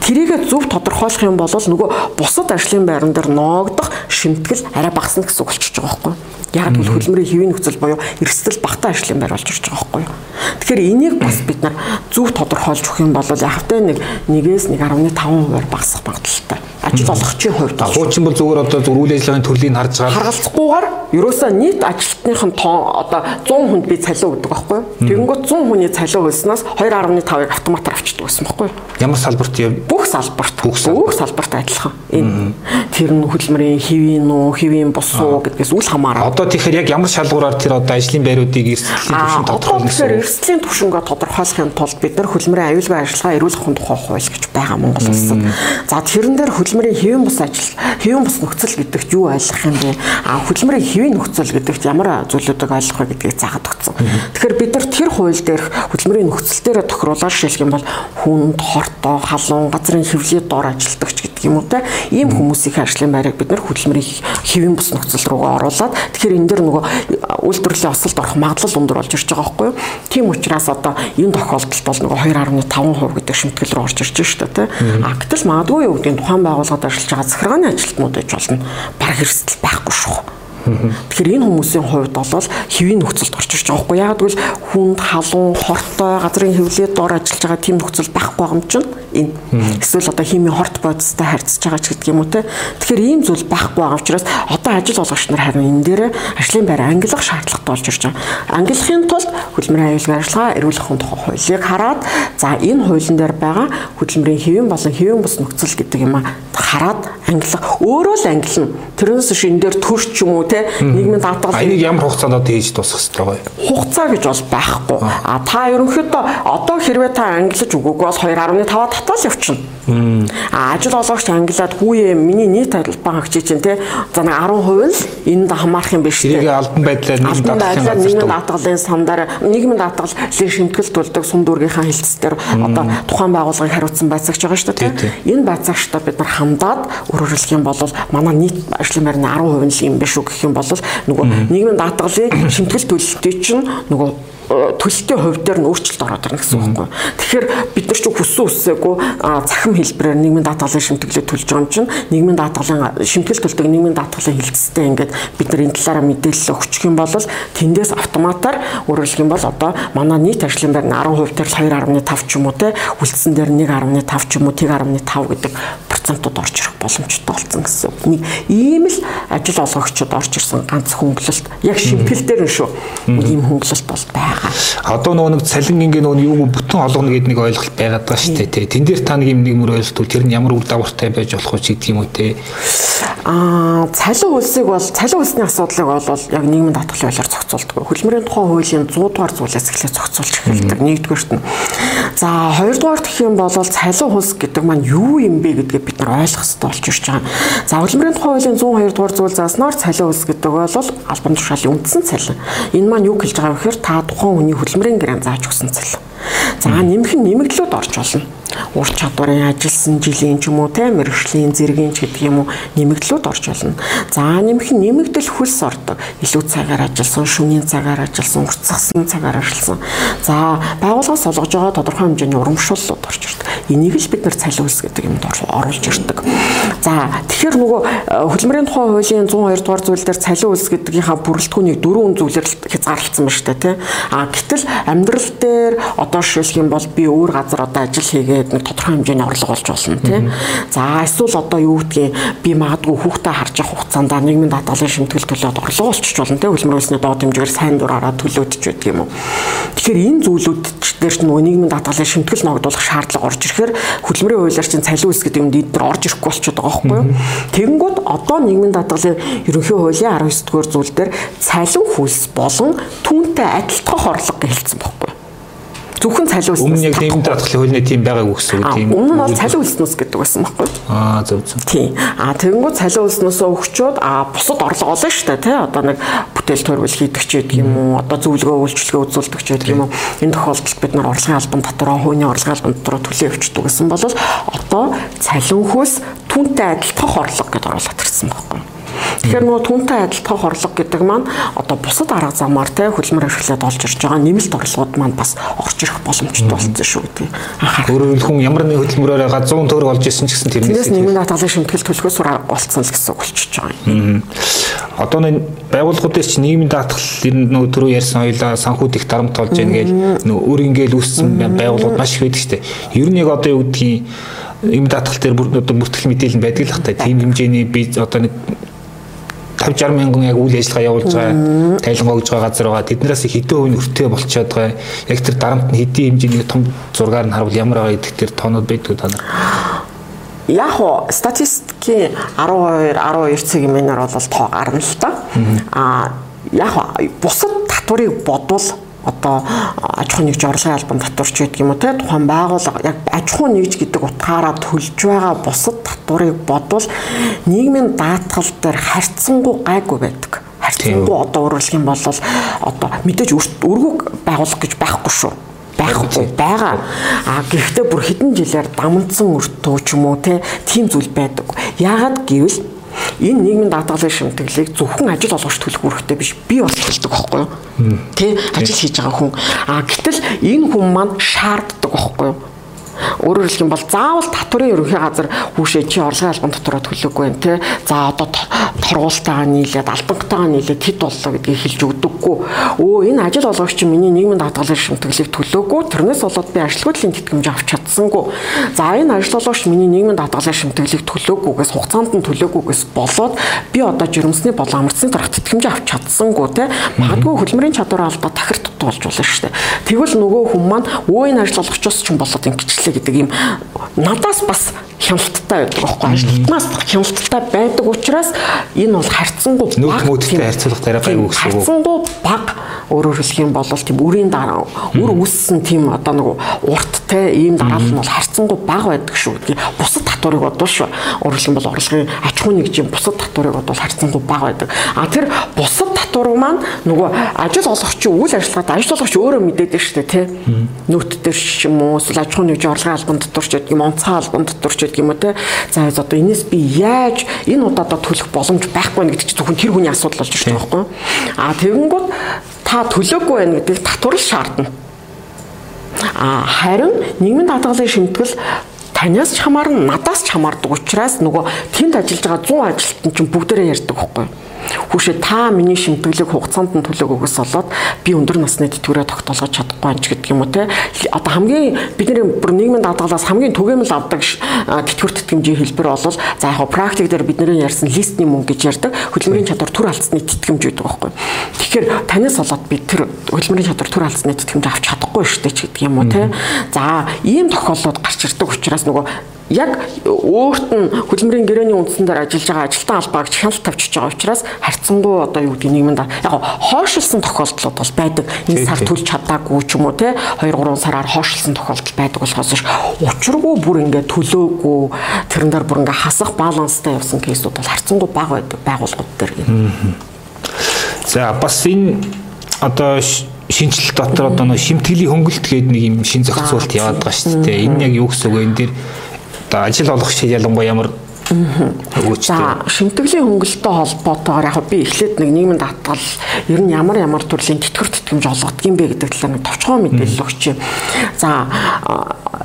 Тэрийгэ зөв тодорхойлох юм бол нөгөө бусад ажлын байран дээр ноогдох шимтгэл арай багасна гэсэн үг болчихж байгаа байхгүй юу? Яг л хөдөлмөрийн хэвийн нөхцөл буюу эрсдэл багтаа ажлын байр болж ирж байгаа байхгүй юу? Тэгэхээр энийг бас бид нар зөв тодорхойлж өгөх юм бол яхавтай нэг 1-ээс 1.5%-аар багасах магадaltaй. Ажил олгогчийн хувьд хуучин бол зүгээр одоо зүгээр үйл ажиллагааны төрлийг харж байгаа. Харгалзахгүйгээр ерөөсөө нийт ажилтныхын тоо одоо 100 хүнд би цалин өгдөг байхгүй юу? Тэгэнгүүт 100 хүний цалин өгснөөс 2.5-ыг автоматар авчдаг байсан байхгүй юу? Ямар салбарт яв? Бүх салбарт. Бүх салбарт адилхан. Энэ тэр нь хөдөлмөрийн хэвийн үү, хэвийн бус уу гэдгээс үл хамааран. Одоо тэгэхээр яг ямар шалгуураар тэр одоо ажлын байруудыг эрсдлийн түвшинд тодорхойлно гэсэн. Тэгэхээр эрсдлийн түвшингөө тодорхойлохын тулд бид нар хөдөлмөрийн аюулгүй ажиллагаа эрүүл ахуйн тухай хууль гэж байгаа Монгол улсад. За тэрэн дээр хөдөлмөрийн хэвийн бус ажил, хэвийн бус нөхцөл гэдэгт юу ойлгох юм бэ? А хөдөлмөрийн хэвийн нөхцөл гэдэгт ямар зүйлүүдийг ойлгох вэ гэдгийг заагаад өгсөн. Тэгэхээр бид нар тэр хууль дээрх хөдөлмөрийн нөхцөл дээр тохируулаад шилжих юм бол хүнд, хортой, халуун, газрын хэвлэлд дор ажилдагч гэдэг юм уу те ийм хүмүүсийн ажлын байрыг бид нар хөдөлмөрийн хэвийн бус нөхцөл рүүгээ оруулаад тэгэхээр энэ дэр нөгөө үйлдвэрлэлийн осолд орох магадлал өндөр болж ирж байгаа байхгүй юу? Тийм учраас одоо энэ тохиолдолд бол нөгөө 2.5% гэдэг шимтгэл рүү орж ирж шүү дээ те. А гэтэл магадгүй юу гэдэг тухайн байгууллагад ажиллаж байгаа захиргааны ажилтнууд гэж болно. Бараг эрсдэл байхгүй шүү. Тэгэхээр энэ хүмүүсийн хувьд бол хэвийн нөхцөлд орж ирж байгаа байхгүй яг гэвэл хүнд халуун хортой газрын хөвлөд дор ажиллаж байгаа тийм нөхцөл байхгүй юм чинь энэ эсвэл одоо химийн хорт бодистой харьцаж байгаа ч гэдэг юм уу те. Тэгэхээр ийм зүйл байхгүй байгаа учраас одоо ажил олгогч нар харин энэ дээр ажлын байр ангилах шаардлагатай болж ирж байгаа. Ангилахын тулд хөдөлмөрийн аюулгүй ажиллагаа эрүүл ахуйн тухай хуулийг хараад за энэ хуулийн дээр байгаа хөдөлмөрийн хэвийн болон хэвийн бус нөхцөл гэдэг юм а хараад ангилах. Өөрөө л ангилна. Тэрнээс биш энэ дээр төрч юм уу те? Нийгмийн даатгал энийг ямар хугацаанд одоо хийж дуусгах хэрэгтэй вэ? Хугацаа гэж бол байхгүй. А та ерөнхийдөө одоо хэрвээ та ангилж өгөөгүй бол 2.5 татал явчихна. А ажил олгогч ангилаад хүүе миний нийт албан хаагчийн чинь те за нэг 10% л энд хамаарах юм биш те. Тэрийг албан байдлаар нийгмийн даатгалын нийгмийн даатгалын самдаар нийгмийн даатгалын шимтгэл тулдаг сум дүүргийнхаа хэлцээр одоо тухайн байгууллагыг хариуцсан байцаагч байгаа шүү дээ те. Энэ байцаагчтай бид нар хамдаад өөрөөр хэлэх юм бол манай нийт ажлын байрны 10% нь юм биш үү гэх юм бол нөгөө нийгмийн даатгалын шимтгэл төлөлтөй чинь нөгөө төлөлтийн хувь дээр нь өөрчлөлт ороод ирнэ гэсэн үг байхгүй. Тэгэхээр бид нар ч хүссэн үсээгүй цахим хэлбэрээр нийгмийн даатгалын шимтгэлээ төлж байгаа юм чинь нийгмийн даатгалын шимтгэл төлдөг нийгмийн даатгалын хилцтэй ингээд бид нар энэ талаараа мэдээлэл өгчих юм бол тэндээс автоматар өөрөлдөх юм бол одоо манай нийт ажлын байр нь 10% дээр 2.5 ч юм уу те үлдсэн дээр 1.5 ч юм уу 1.5 гэдэг процентууд орж ирэх боломжтой болсон гэсэн үг. Нэг ийм л ажил олгогчид орж ирсэн ганц хөнгөлөлт яг шимтгэл дээр нь шүү. Ийм хөнгөлөлт бол байгаа. Одоо нөгөө нэг цалин ингээ нөгөө юу бүтэн олгоно гэдэг нэг ойлголт байгаад байгаа шүү дээ. Тэн дээр та нэг юм нэг мөр ойлголт тэр нь ямар үр дагавартай байж болох вэ гэдэг юм уу те. Аа цалин хөлсийг бол цалин хөлсний асуудлыг бол яг нийгмийн татгалын хуулиар зохицуулдаг. Хөдөлмөрийн тухай хуулийн 100 дугаар зүйлээс эхлээд зохицуулж эхэлдэг. Нэгдүгээрт нь. За хоёрдугаар гэх юм бол цалин хөлс гэдэг маань юу юм бэ гэдгээ бид нар ойлгох хэрэгтэй болж ирж байгаа. За хөдөлмөрийн тухай хуулийн 102 дугаар зүйл зааснаар цалин хөлс гэдэг бол албан тушаалын үндсэн цалин. Энэ маань юу хэлж байгаа вэ гэхээр та тухайн хүний хөдөлмөрийн гэрээ зааж өгсөн цалин. За нэмэх нь нэмэгдлүүд орж болно ур чадварын ажилсан жилийн ч юм уу те мэрэгжлийн зэргийн ч гэдэг юм уу нэмэгдлүүд орж болно. За нэмэх нь нэмэгдэл хөлс ордог. Илүү цагаар ажилласан, шөнийн цагаар ажилласан, уртсгасан цагаар ажилласан. За байгууллагаас олгож байгаа тодорхой хэмжээний урамшууллууд орж ирдэг. Энийг л бид нар цалин хөлс гэдэг юмд оруулж ирдэг. За тэгэхээр нөгөө э, хөдөлмөрийн тухай хуулийн 102 дугаар зүйл дээр цалин хөлс гэдгийнхаа бүрэлдэхүүнийг дөрвөн зүйлээр хязгаарлагдсан байна шүү дээ тий. А гэтэл амьдрал дээр одоо шилжих юм бол би өөр газар одоо ажил хийгээд нэг тодорхой хэмжээний орлого олж болно тийм. За эсвэл одоо юу гэдгийг би магадгүй хүүхдээ харж явах хугацаанд нийгмийн даатгалын шимтгэл төлөөд орлого олчих болно тийм. Хөлбөмбөр улсны доод хэмжээгээр сайн дураараа төлөөдөж байдаг юм уу. Тэгэхээр энэ зүйлүүд дээр ч нөгөө нийгмийн даатгалын шимтгэл ногдуулах шаардлага орж ирэхээр хөдөлмөрийн хуулиар чинь цалин үс гэдэг юм дээр орж ирэхгүй болчиход байгаа байхгүй юу. Тэгэнгүүт одоо нийгмийн даатгалын ерөнхий хуулийн 19 дугаар зүйл дээр цалин хөлс болон түүнтэй адилтгах орлого гэлцсэн юу Зөвхөн цалин үлснээс. Өмнө яг тийм даатгалын хуулины тийм байгааг үгсэн үг тийм. Өмнө нь бол цалин үлснээс гэдэг байсан байхгүй. Аа зөв зөв. Тийм. А тэгэнгүүт цалин үлснээс өгчөөд а бусад орлого олно шүү дээ тий. Одоо нэг бүтээл төрөл хийдэг ч гэдэг юм уу. Одоо зөвлөгөө үйлчлэгээ үзүүлдэг ч гэдэг юм уу. Энэ тохиолдолд бид нар орлогын албан дотроо хувийн орлогын албан дотроо төлөө өвчдөг гэсэн бол одоо цалинхөөс түнтэй адилтгах орлого гэдээ оруулаад ирсэн байхгүй. Тэгэхээр нөгөө түнтэй адилтгах орлого гэдэг маань одоо бусад арга замаар те хөлмөр ашиглаад олж ирж байгаа нэмэлт орлогууд маань бас орж ирэх боломжтой болсон шүү гэдэг. Өөрөөр хүн ямар нэг хөдөлмөрөөр 100 төгрөг олж ирсэн ч гэсэн тэрнээс нэмэлт даатгалын шимтгэл төлөхөөс болцсон л гэсэн үг болчихж байгаа юм. Одоо нэг байгууллагуудаас чи нийгмийн даатгал ер нь нөгөө түрүү ярьсан хоёлаа санхүүд их дарамт болж байна гэж нөгөө өөр ингээл үүссэн байгууллагууд маш их байдаг шүү дээ. Ер нь яг одоо юу гэдгийг ийм даатгал дээр одоо бүртгэл мэдээлэл байдаг л хта тийм хэмжээний би одоо нэг 50 60 мянган яг үйл ажиллагаа явуулж байгаа тайлбар өгж байгаа газар байгаа. Тэднээс хэдэн хувийн өртөө болчиход байгаа. Яг тэр дарамт нь хэдийн хэмжээний том зургаар нь харуул ямар байгаа гэдэг тэр тоонууд байдгүй та нар. Яг уу статистикийн 12 12 цагийн мэнэр бол тоо гарна л та. А яг бусад татварыг бодвол одоо аж ахуй нэгж орлогын албан татварч гэдэг юм уу те тухайн байгууллага яг аж ахуй нэгж гэдэг утгаараа төлж байгаа бусад татварыг бодвол нийгмийн даатгал дээр харьцангуй гайгүй байдаг. Харьцангуй одоо өөрөрлөх юм бол одоо мэдээж өргөг байгуулах гэж байхгүй шүү байхгүй байгаа. А гэхдээ бүр хэдэн жилээр дамжсан өртөө ч юм уу те тийм зүйл байдаг. Яагаад гэвэл энэ нийгмийн даатгалын шимтгэлийг зөвхөн ажил олгогч төлөх үүрэгтэй биш би бас төлдөг байхгүй юу? Тэ ажил хийж байгаа хүн. А гэтэл энэ хүн маань шаарддаг байхгүй юу? Өөрөөр хэлэх юм бол заавал татварын ерөнхий газар хүүшээ чи орлогын албан дотроо төлөөгүй байх те. За одоо торгуултайгаа нийлээд албангтайгаа нийлээд хэд боллоо гэдгийг хэлж өгдөггүй. Өө энэ ажил олгогч миний нийгмийн даатгалын шимтгэлийг төлөөгүй. Тэрнээс болоод би ажилгүйдлийн тэтгэмж авч чадсангүй. За энэ ажил олгогч миний нийгмийн даатгалын шимтгэлийг төлөөгүйгээс хугацаанд нь төлөөгүйгээс болоод би одоо жирэмсний болон амарцны дарга тэтгэмж авч чадсангүй те. Магадгүй хөлмөрийн чадвар алдаа тахирт болж болно шүү дээ. Тэгвэл нөгөө хүн маань өө энэ ажил олгочоос ч юм болоод ингэчлээ гэдэг юм надаас бас хяналттай байдаг байхгүй ажилтнаас хяналттай байдаг учраас энэ бол харьцангуй баг нүүдэлтэй харьцуулах дараа гайгүй гэсэн үг. Харьцангуй баг өөрөөр хэлэх юм бол тийм үрийн дараа үр үссэн тийм одоо нэг урт те ийм дараалал нь бол харьцангуй баг байдаг шүү гэдгийг бусад татварыг бодвол шүү. Юм бол орлогын аж ахуй нэгжийн бусад татварыг бодвол харьцангуй баг байдаг. А тэр бусад татвар маань нөгөө ажил олгогчийн үйл ажиллагаатай ажил олгогч өөрөө мэдээд шүү дээ те. Нөт дээр ч юм уу эсвэл аж ахуй нэгжийн орлогын албан дотор ч гэдэг юм онцгой албан дотор ч гэдэг юм уу те. За одоо энэс би яаж энэ удаадаа төлөх боломж байхгүй гэдэг чинь зөвхөн тэр хүний асуудал болж ирж байгаа байхгүй. А тэгэнгүүт та төлөөгүй байх гэдэг татвар шаардна. А харин нийгмийн даатгалын шимтгэл танаас ч хамаарна надаас ч хамаардаг учраас нөгөө тэнд ажиллаж байгаа 100 ажилтан чинь бүгдээрээ ярьдаг байхгүй юу? Хүүшээ та миний шимтгэлийг хугацаанд нь төлөөгөөс болоод би өндөр насны тэтгэврээ тогтоолгож чадахгүй анч гэдэг юм уу те. Одоо хамгийн бидний бүр нийгмийн даатгалаас хамгийн түгээмэл авдаг тэтгэвэр тэтгэмжийн хэлбэр бол за яг практик дээр бидний ярьсан листний мөнгө гэж ярьдаг хөдөлмөрийн чадвар төр алдсны тэтгэмж байдаг байхгүй. Тэгэхээр танаас болоод би тэр хөдөлмөрийн чадвар төр алдсны тэтгэмж авч чадахгүй шүү дээ ч гэдэг юм уу те. За ийм тохиолдлууд гарч ирдэг учраас нөгөө яг өөрт нь хөдөлмөрийн гэрээний үндсэн дээр ажиллаж байгаа ажилтан албаагч хяналт тавьчихж байгаа учраас харьцангуй одоо юу гэдэг нийгэмд яг хойшилсан тохиолдлууд бол байдаг. Энэ сар төлж чадаагүй ч юм уу те 2 3 сараар хойшилсан тохиолдол байдаг болохоос ш учиргүй бүр ингээд төлөөгүй тэрэн дээр бүр ингээд хасах баланстай явсан кейсүүд бол харьцангуй бага байдаг байгууллагууд дээр. За бас энэ одоо шинжилэл дотор одоо нэг шимтгэлийн хөнгөлт гэдэг нэг юм шин зохицуулт яваад байгаа шүү дээ. Энэ яг юу гэсэн үг вэ? Энэ дээр одоо ажил олгогч ялангуяа ямар За шимтгэлийн хөнгөлөлтөй холбоотойгоор яг би эхлээд нэг нийгмийн даатгал ер нь ямар ямар төрлийн тэтгэвэр тэтгэмж олгодгийм бэ гэдэг талаар нэг товчхон мэдээлэл өгч юм. За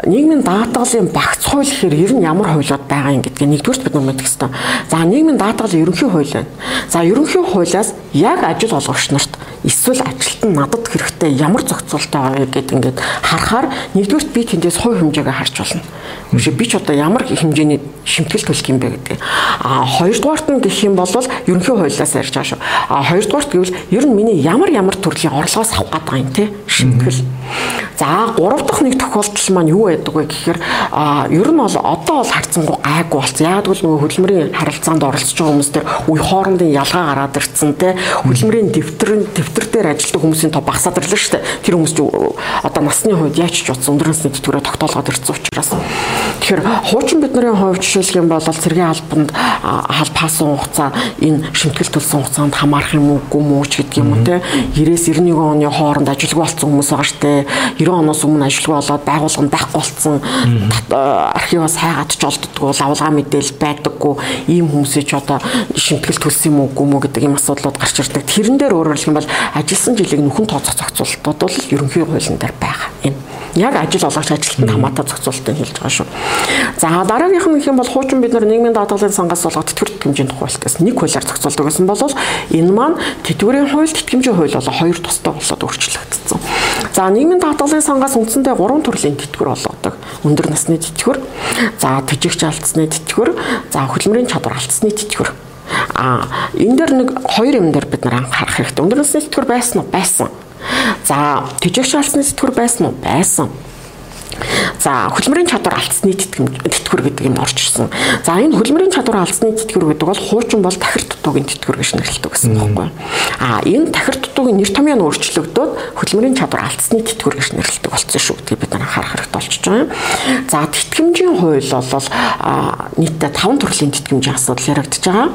нийгмийн даатгалын багц хууль гэхээр ер нь ямар хуулиуд байгаа юм гэдгийг нэгдүгürt бид нар мэдэх хэрэгтэй. За нийгмийн даатгал ерөнхий хууль байна. За ерөнхий хуулиас яг ажил олгогч нарт эсвэл ажилтан надад хэрэгтэй ямар зохицуултаа байгаа гэдэг ингээд харахаар нэгдүгürt би тэндээс хувь хэмжээгээ харж болно. Үшээ би ч одоо ямар хэмжээний шимтгэл төлөх юм бэ гэдэг. А хоёрдугаарт нь гэх юм бол ерөнхий хуулиас ярьж байгаа шүү. А хоёрдугаарт гэвэл ер нь миний ямар ямар төрлийн орлогоос авах байгаа юм те шимтгэл. За гурав дахь нэг тохиолдол маань юу байдаг вэ гэхээр а ер нь бол одоо бол харцсангүй гайгүй болсон. Яг л нөгөө хөдөлмөрийн харилцаанд оролцож байгаа хүмүүс төр үе хоорондын ялгаа гараад ирцэн те хөдөлмөрийн дэвтэр дэвтэр дээр ажилладаг хүмүүсийн тоо багасаад ирлээ шүү дээ. Тэр хүмүүс одоо насны хувьд яаж ч утсан өндөр насны тэтгэврээ тогтоолгоод ирсэн учраас. Тэгэхээр хуучин бидний хувьд жишээлх юм бол цэргийн албанд хаал пассан хугацаа энэ шимтгэл төлсөн хугацаанд хамаарах юм уугүй муу ч гэдэг юм уу те? 90-91 оны хооронд ажилгүй болсон хүмүүс байгаа штэ. 90 оноос өмнө ажилгүй болоод байгууллага байхгүй болсон. Архиваас хайгаад ч олддггүй лавлгаа мэдээлэл байдаггүй. Ийм хүмүүсээ ч одоо шимтгэл төлсөн юм уугүй мүү гэдэг ийм асуудлууд гарч ирдэг. Тэрэн дээр өөрөөр хэлэх юм бол ажилласан жилиг нөхөн тооцоо зохицуулалтууд бол ерөнхий хуулийн дээр байгаа юм. Яг ажил олгогч ажилтнанд хамаатай зохицуулалтыг хэлж байгаа шүү. За дараагийнх нь гэх юм бол хуучин бид нар нийгмийн даатгалын сангаас болгоод тэтгэвэр тэтгэмжийн тухайлтаас нэг хуулиар зохицуулдаг гэсэн бол энэ маань тэтгэврийн хууль тэтгэмжийн хууль болоо хоёр тустай болоод өөрчлөгдсөн. За нийгмийн даатгалын сангаас үндсэндээ гурван төрлийн тэтгэвэр болгодог. Өндөр насны тэтгэвэр, за төжигч алдсны тэтгэвэр, за хөдөлмөрийн чадвар алдсны тэтгэвэр. А энэ дээр нэг хоёр юм дээр бид нар анхаарах хэрэгтэй. Өндөр насны тэтгэвэр байсан уу? Байсан. За төжигч алсны сэтгүр байсан уу? Байсан. За хөдөлмөрийн чадвар алдсны тэтгэвэр гэдэг юм орж ирсэн. За энэ хөдөлмөрийн чадвар алдсны тэтгэвэр гэдэг бол хуучин бол тахир дутуугийн тэтгэвэр гэж нэрлэдэг гэсэн байхгүй юу? А энэ тахир дутуугийн нэр томьёо нь өөрчлөгдөөд хөдөлмөрийн чадвар алдсны тэтгэвэр гэж нэрлэдэг болсон шүү. Тэгээ бид нар анхаарах хэрэгтэй болчихж байгаа юм. За тэтгэмжийн хууль бол нийтдээ 5 төрлийн тэтгэмжийн асуудал яригдж байгаа.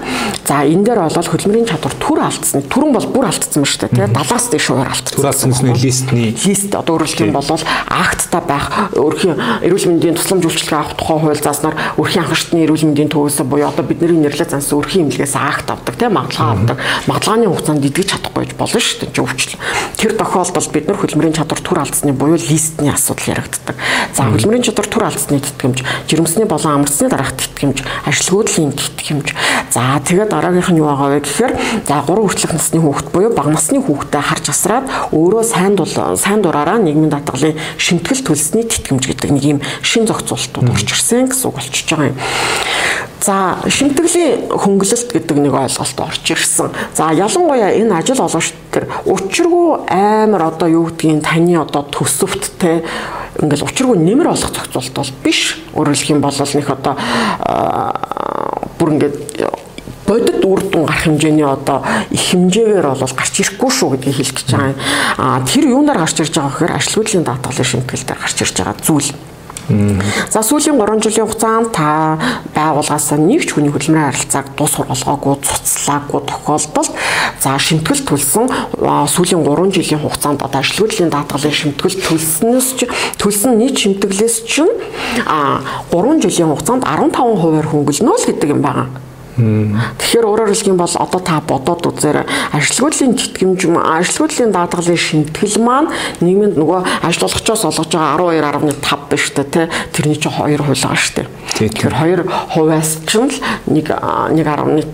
За энэ дээр бол хөдөлмөрийн чадвар түр алдсны түрэн бол бүр алдсан ба шүү дээ. Тэгээ 70-аас дээш хуваар алдсан. Түр алдсан нь листний лист одоо өөрөлдөх юм бол актта байх өрхийн эрүүл мэндийн тусламж үйлчилгээ авах тухай хууль зааснаар өрхийн анхаарчны эрүүл мэндийн төвөөс буюу одоо бидний нэрлэж зансан өрхийн эмнэлгээс акт авдаг тийм магадлага авдаг. Магадлалын хугацаанд идэж чадахгүй болно шүү дээ. Өвчлөл. Тэр тохиолдолд бид нар хөдөлмөрийн чадвар түр алдсны буюу листний асуудал яригддаг. За хөдөлмөрийн чадвар түр алдсны тэтгэмж, жирэмсний болон амарцны дараах тэтгэмж, ажилгүйдлийн тэтгэмж. За тэгээд дараагийнх нь юу байгаа вэ гэхээр за 3 хүртэлх насны хүүхэд буюу бага насны хүүхдэд харж асраад өөрөө сайн дул сайн дураараа нийгмийн даатгалын шимтгэл төлсний тэтгэмж гэдэг нэг юм шин зохицуултууд орж ирсэн гэсэн үг болчихж байгаа юм. За шимтгэлийн хөнгөлөлт гэдэг нэг ойлголт орж ирсэн. За ялангуяа энэ ажил олгогч төр учиргүй амар одоо юу гэдгийг таны одоо төсөвттэй ингээл учиргүй нэмэр олох зохицуулт бол биш. Хэлэх юм бол нэг одоо бүр ингээд бодит үр дүн гарах хэмжээний одоо их хэмжээгээр бол гарч ирэхгүй шүү гэдгийг хэлэх гэж байгаа юм. А тэр юунаар гарч ирж байгаа гэхээр ажилгүйдлийн даатгалын шимтгэл дээр гарч ирж байгаа зүйл. За сүүлийн 3 жилийн хугацаанд та байгууллагаас нэг ч хүний хөдөлмөрийн харилцааг дус сургалгаагүй, цуцлаагүй тохиолдолд за шимтгэл төлсөн сүүлийн 3 жилийн хугацаанд одоо ажилгүйдлийн даатгалын шимтгэл төлснөөс ч төлсөн нийт шимтгэлээс чинь а 3 жилийн хугацаанд 15 хувиар хөнгөлнө л гэдэг юм байна. Тэгэхээр өөрөөр хэлэх юм бол одоо та бодоод үзээрэй. Ажилгүйдлийн тэтгэмж, ажилгүйдлийн даатгалын шимтгэл маань нийгэмд нөгөө ажилгүйчоос олгож байгаа 12.5 биш үү те тэрний чинь 2 хувь байгаа шүү дээ. Тэгэхээр 2 хувиас ч л 1 1.5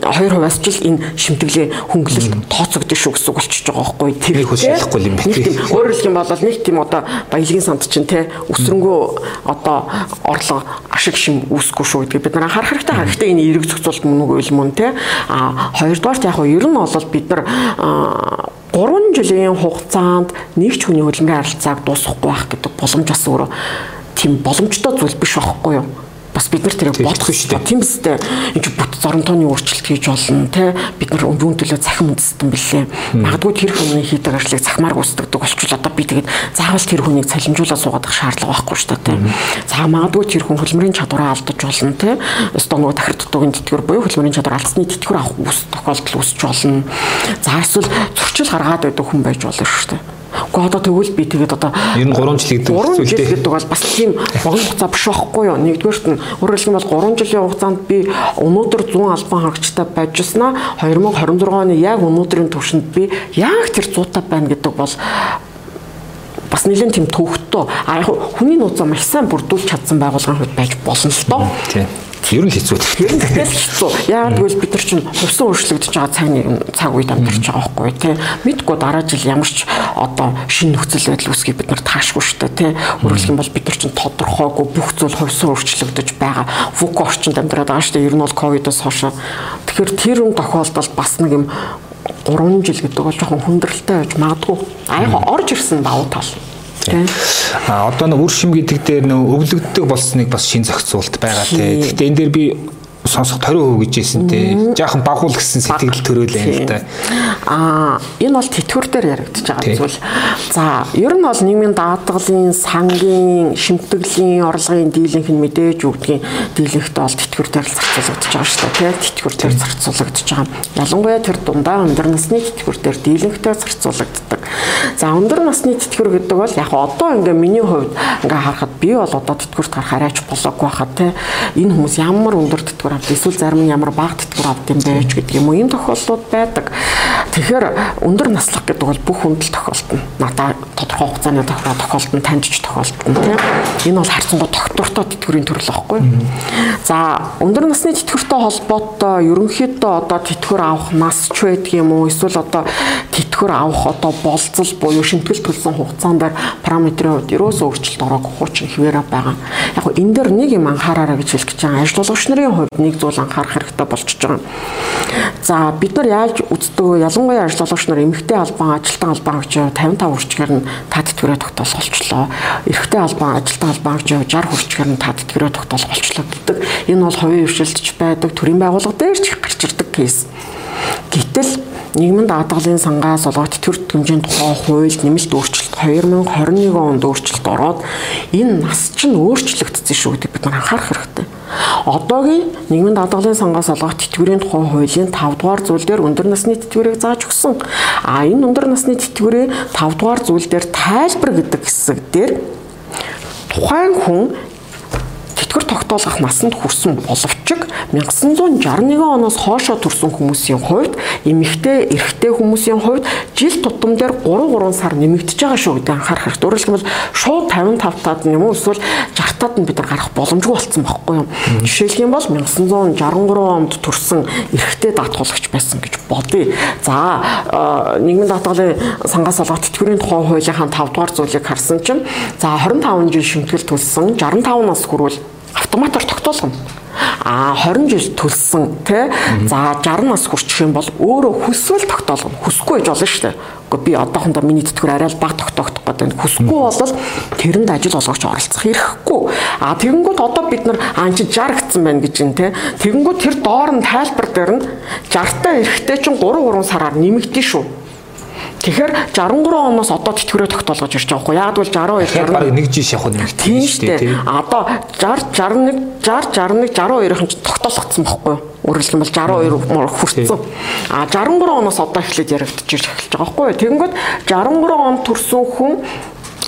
2 хувиас ч л энэ шимтгэлийн хөнгөлөлт тооцогдсон шүү гэсэн үг болчихж байгаа байхгүй тэр их шалахгүй юм бэ. Өөрөөр хэлэх юм бол нэг тийм одоо баялагын санд чинь те өсрөнгөө одоо орлого ашиг шим үүсэхгүй шүү гэдгийг бид нар анхаарах хэрэгтэй. Хэрэгтэй энэ эрэг зохицуулт мөн үгүй мөн те а хоёрдугаарт яг нь ер нь бол бид нар 3 жилийн хугацаанд нэг ч хүний хөдөлмөрийн харилцааг дуусгахгүй байх гэдэг боломж бас өөрөө тийм боломжтой зүйл биш байхгүй юу бас бид нар тэрийг бодох шүү дээ. Тийм дээ. Энд бүт зоронтооны өөрчлөлт хийж болно те. Бид нар өвөн төлөө цахим үндэстэн бэлээ. Магадгүй тэр хүний хийдэг ажлыг цахимаар гүйцэтгэдэг болчихвол одоо би тэгээд заавал тэр хүнийг цалинжуулаад суугаад шаардлага байхгүй шүү дээ. За магадгүй тэр хүн хөлмөрийн чадвараа алдаж болно те. Өстөө нөгөө тахир дутуугийн тэтгэвэр буюу хөлмөрийн чадвар алдсны тэтгэвэр авах үс тохиолдол үүсч болно. За эсвэл зөрчил гаргаад байдаг хүн байж болно шүү дээ. Уу одоо тэгвэл би тэгээд одоо ер нь 3 жил гэдэг зүйл дээ. 3 жил гэдэг бол бас тийм богино хугацаа биш байхгүй юу? Нэгдүгээрт нь хэлбэл бол 3 жилийн хугацаанд би өнөөдөр 100 албан хаагчтай байжснаа 2026 оны яг өнөөдрийн түвшинд би яг тэр 100 та байна гэдэг бол бас нэлээд тийм төвхтөө а яг хүний нууцаа маш сайн бүрдүүлж чадсан байгууллагын хувьд байж болно л доо. Тийм. Ер нь хэцүү. Ер нь тэгэл хэцүү. Яагаад гэвэл бид нар чинь хувьсан өөрчлөгдөж байгаа цагны цаг үед амьдарч байгаа байхгүй тий. Мэдгүй дараа жил ямар ч одоо шинэ нөхцөл байдал үүсгийг бид нар таашгүй шүү дээ тий. Өөрөлдөх юм бол бид нар чинь тодорхойгүй бүх зүйл хувьсан өөрчлөгдөж байгаа. ВУК орчинд амьдраад байгаа шүү дээ. Ер нь бол ковидоос хойш. Тэгэхээр тэр юм тохиолдолд бас нэг юм 3 жил гэдэг бол жоохон хүндрэлтэй байж магадгүй. Аа яг орж ирсэн давуу тал. А одоо нэг үр шим гэдэг дээр нөө өвлөгддөг болсныг бас шин зохицуулт байгаа тий. Гэхдээ энэ дээр би сонсох торио хөө гэжсэн те. Жаахан багуул гэсэн сэтгэл төрөөлээ л да. Аа энэ бол тэтгэвэр дээр яригдчихэж байгаа зүйл. За ер нь бол нийгмийн даатгалын сангийн шимтгэлийн орлогын дийлэнх нь мэдээж үгдгийн дийлэнхт бол тэтгэвэр дээр зарцуулагдаж байгаа шүү дээ. Тэ тэтгэвэр дээр зарцуулагдаж байгаа. Ялангуяа тэр дундаа өндөр насны тэтгэвэр дээр дийлэнхтэй зарцуулагддаг. За өндөр насны тэтгэвэр гэдэг бол яг одоо ингээ миний хувьд ингээ харахад би бол одоо тэтгэвэрт гарах арайч болоогүй хаа те. Энэ хүмүүс ямар өндөр тэтгэвэр авд эсвэл зарим нь ямар баг тэтгэр авд юм байж гэдэг юм уу ийм тохиолдлууд байдаг. Тэгэхээр өндөр наслах гэдэг бол бүх хүндэл тохиолдно. Надаа тодорхой хугацааны тохиолдол тохиолдно, таньжиж тохиолдно тийм. Энэ бол харьцангуй тогтвортой тэтгэврийн төрөл واخгүй. За өндөр насны тэтгэвртэй холбоотой ерөнхийдөө одоо тэтгэвэр авах нас ч байдаг юм уу эсвэл одоо тэтгэвэр авах одоо болцол буюу шимтгэл төлсөн хугацаанд дээр параметрын хувьд ерөөсөө өөрчлөлт ороогүй хуучин хിവэрэ байгаа. Яг энэ дээр нэг юм анхаараарай гэж хэлэх гэж байгаа. Ажлуулагч нарын хувьд нэг зүйл анхаарах хэрэгтэй болчихж байгаа. За бид нар яаж үздэг вэ? Ялангуяа ажилтгуулагч нар эмэгтэй албан, ажилтан албан гэж 55 хүрчгээр нь тат тэтгэврээ тогтоол олчлоо. Эрэгтэй албан, ажилтан албан гэж 60 хүрчгээр нь тат тэтгэврээ тогтоол олчлоо гэдэг. Энэ бол хувийн хвшилтж байдаг төрийн байгууллага дээр ч гарч ирдэг кейс. Гэтэл нийгмийн даатгалын сангаас олгох тэтгэврт хэмжээнд тухай хуульд нэмэлт өөрчлөлт 2021 онд өөрчлөлт ороод энэ нас чинь өөрчлөгдсөн шүү гэдэг бид нар анхаарах хэрэгтэй. Одоогийн нийгмийн даатгалын сангаас олгох тэтгэврийн тухай хуулийн 5 дугаар зүйл дээр өндөр насны тэтгэврийг зааж өгсөн. А энэ өндөр насны тэтгэврийн 5 дугаар зүйл дээр тайлбар гэдэг хэсэг дээр тухайн хүн тэтгэр тогтоолгох насанд хүрсэн боловч 1961 оноос хоошоо төрсэн хүмүүсийн хувьд эмэгтэй эрэгтэй хүмүүсийн хувьд жил тутам дээр 3 3 сар нэмэгдэж байгаа шүү гэдэг анхаарах хэрэгтэй. Өөрөөр хэлбэл шууд 55 таад нь юм уу эсвэл 60 таад нь бид нар гарах боломжгүй болсон байхгүй юу? Жишээлх юм бол 1963 онд төрсэн эрэгтэй даатгуулагч байсан гэж бодъё. За нийгмийн даатгалын сангаас олгох тэтгэврийн тухай хуулийнхаа 5 дугаар зүйлийг харсан чинь за 25 жил шимтгэл төлсөн 65 нас хүрвэл автоматар тогтоолгоно а 20 жил төлсөн тий за 60 нас хүрчих юм бол өөрөө хүсвэл тогтоолгоно хүсэхгүй байж болно шүү дээ Гэхдээ би одоохондоо миний тэтгэвэр арай л бага тогтоогдох гэдэг. Хүсэхгүй бол тэрэнд ажил олгогч оролцох эрхгүй. А тэгэнгүүт одоо бид нар аа чи 60 гэсэн байна гэж юм те. Тэгэнгүүт тэр доор нь тайлбар дээр нь 60 та эрэхтэй чинь 3 3 сараар нэмэгдэн шүү Тэгэхээр 63 оноос одоо тэтгэврээ тогтоолгож ирж байгаа хгүй. Яг бол 62 60 баг нэг жиш явах нэг тийм шүү дээ. Одоо 60 61 60 61 62-ын ч тогтоолгоцсон байхгүй юу? Юм бол 62 хүрсэн. А 63 оноос одоо эхлээд яригдчих эхэлж байгаа хгүй юу? Тэгэнгүүт 63 он төрсэн хүн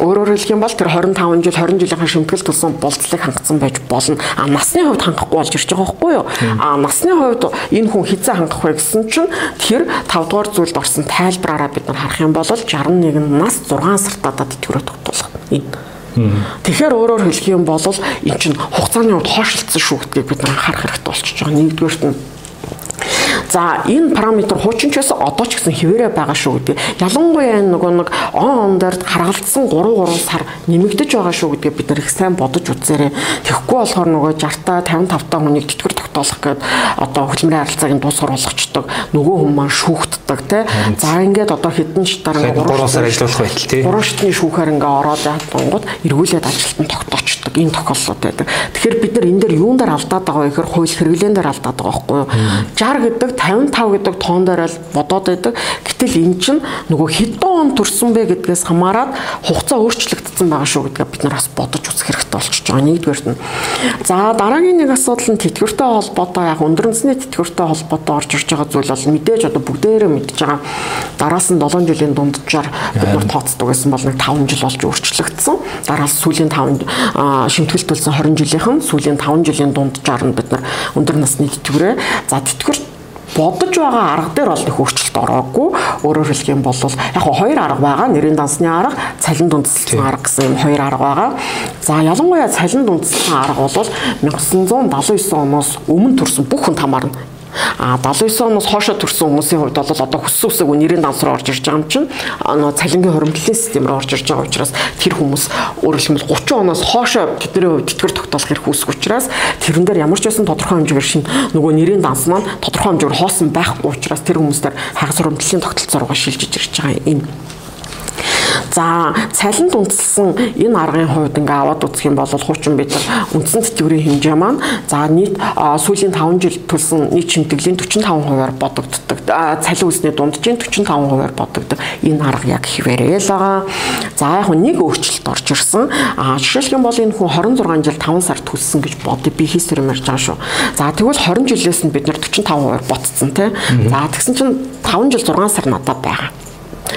Өөрөөр хэлэх юм бол тэр 25 жил 20 жилийн шимтгэл тулсан болцлыг хангацсан байж болно. А насны хувьд хангахгүй болж ирж байгаа байхгүй юу? А насны хувьд энэ хүн хизээ хангах вэ гэсэн чинь тэр 5 дугаар зүйлд орсон тайлбараараа бид нар харах юм бол 61 нас 6 сартаа тэтгэврээ тогтоолох. Энэ Тэгэхээр өөрөөр хэлэх юм бол эн чинь хугацааны хувьд хойшлцсон шүү гэдгийг бид нар анхаарах хэрэгтэй болчихж байгаа. Нэгдүгээрт нь За энэ параметр хуучинчээс одоо ч гэсэн хിവэрэ байгаа шүү гэдэг. Ялангуяа энэ нөгөө нэг он он дээр харгалцсан 3 3 сар нэмэгдэж байгаа шүү гэдгээ бид нар их сайн бодож үзээрэй. Тэгэхгүй болохоор нөгөө 60 та 55 та хүнийг тэтгэр тогтоолох гээд одоо хөдөлмөрийн харилцааг дуусгар болгочдөг. Нөгөө хүн маань шүүхтдэг тий. За ингээд одоо хэдэн шатаар 3 сар ажиллах байтал тий. 3 шатны шүүхээр ингээ ороод яатангууд эргүүлээд ажилтан тогтоочдөг. Энэ тохиолдлууд байдаг. Тэгэхээр бид нар энэ дээр юун дээр алдаад байгаа вэ гэхээр хууль хэрэглэн дээр алдаад байгаа байхгүй юу? 60 гэдэг 55 гэдэг тоон дээр л бодоод байдаг. Гэтэл эн чинь нөгөө хэдэн он төрсөн бэ гэдгээс хамаарат хугацаа өөрчлөгдсөн байгаа шүү гэдгээ бид нар бас бодож үзэх хэрэгтэй болчихж байгаа. Нэгдүгээрт нь. За дараагийн нэг асуудал нь тэтгэвртэй холбоотой яг өндөрнсний тэтгэвртэй холбоотой орж ирж байгаа зүйл бол мэдээж одоо бүгдээрээ мэдж байгаа. Дараас нь 7 жилийн дунджаар бид нар тооцдог байсан бол нэг 5 жил болж өөрчлөгдсөн. Дараас сүүлийн 5 шимтгэл төлсөн 20 жилийнхэн сүүлийн 5 жилийн дунджаар нь бид нар өндөр насны тэтгэврээ за тэтгэвэр бодож байгаа арга дээр бол их өөрчлөлт ороогүй. Өөрөөр хэлэх юм бол яг хоёр арга байгаа. Нэрийн дансны арга, цалин дундсалсан арга гэсэн юм хоёр арга байгаа. За ялангуяа цалин дундсалсан арга бол 1979 оноос өмнө төрсэн бүх хүн хамаарна. А 79 оноос хоошо төрсэн хүмүүсийн хувьд бол одоо хүссэн үсэг нэрийн данс руу орж ирж байгаа юм чинь нөө цалингийн хуримтлалын систем рүү орж ирж байгаа учраас тэр хүмүүс өөрөөр хэлбэл 30 оноос хоошо тэдний хувьд тэтгэр тогтоолох хэрэг үүсэх учраас тэрэн дээр ямар ч байсан тодорхой хэмжээгээр шин нөгөө нэрийн данс маань тодорхой хэмжээгээр хоосон байхгүй учраас тэр хүмүүстээр хагас хуримтлалын тогтолцоо руугаа шилжиж ирж байгаа юм За цалинд үндэслэн энэ аргын хувьд ингээ аваад үзэх юм бол хуучин бид нар үндсэн тэтгэврийн хэмжээ маань за нийт сүүлийн 5 жил төлсөн нийт шимтгэлийн 45%-аар бодогддог. Цалин үсний дунджийн 45%-аар бодогддог. Энэ арга яг хിവэрээ л байгаа. За яг нэг өөрчлөлт орж ирсэн. Жишээлх юм бол энэ хүн 26 жил 5 сар төлсөн гэж бодъё. Би хийсэр ярьж байгаа шүү. За тэгвэл 20 жилээс нь бид нар 45% ботцсон тий. За тэгсэн чинь 5 жил 6 сар надад байгаа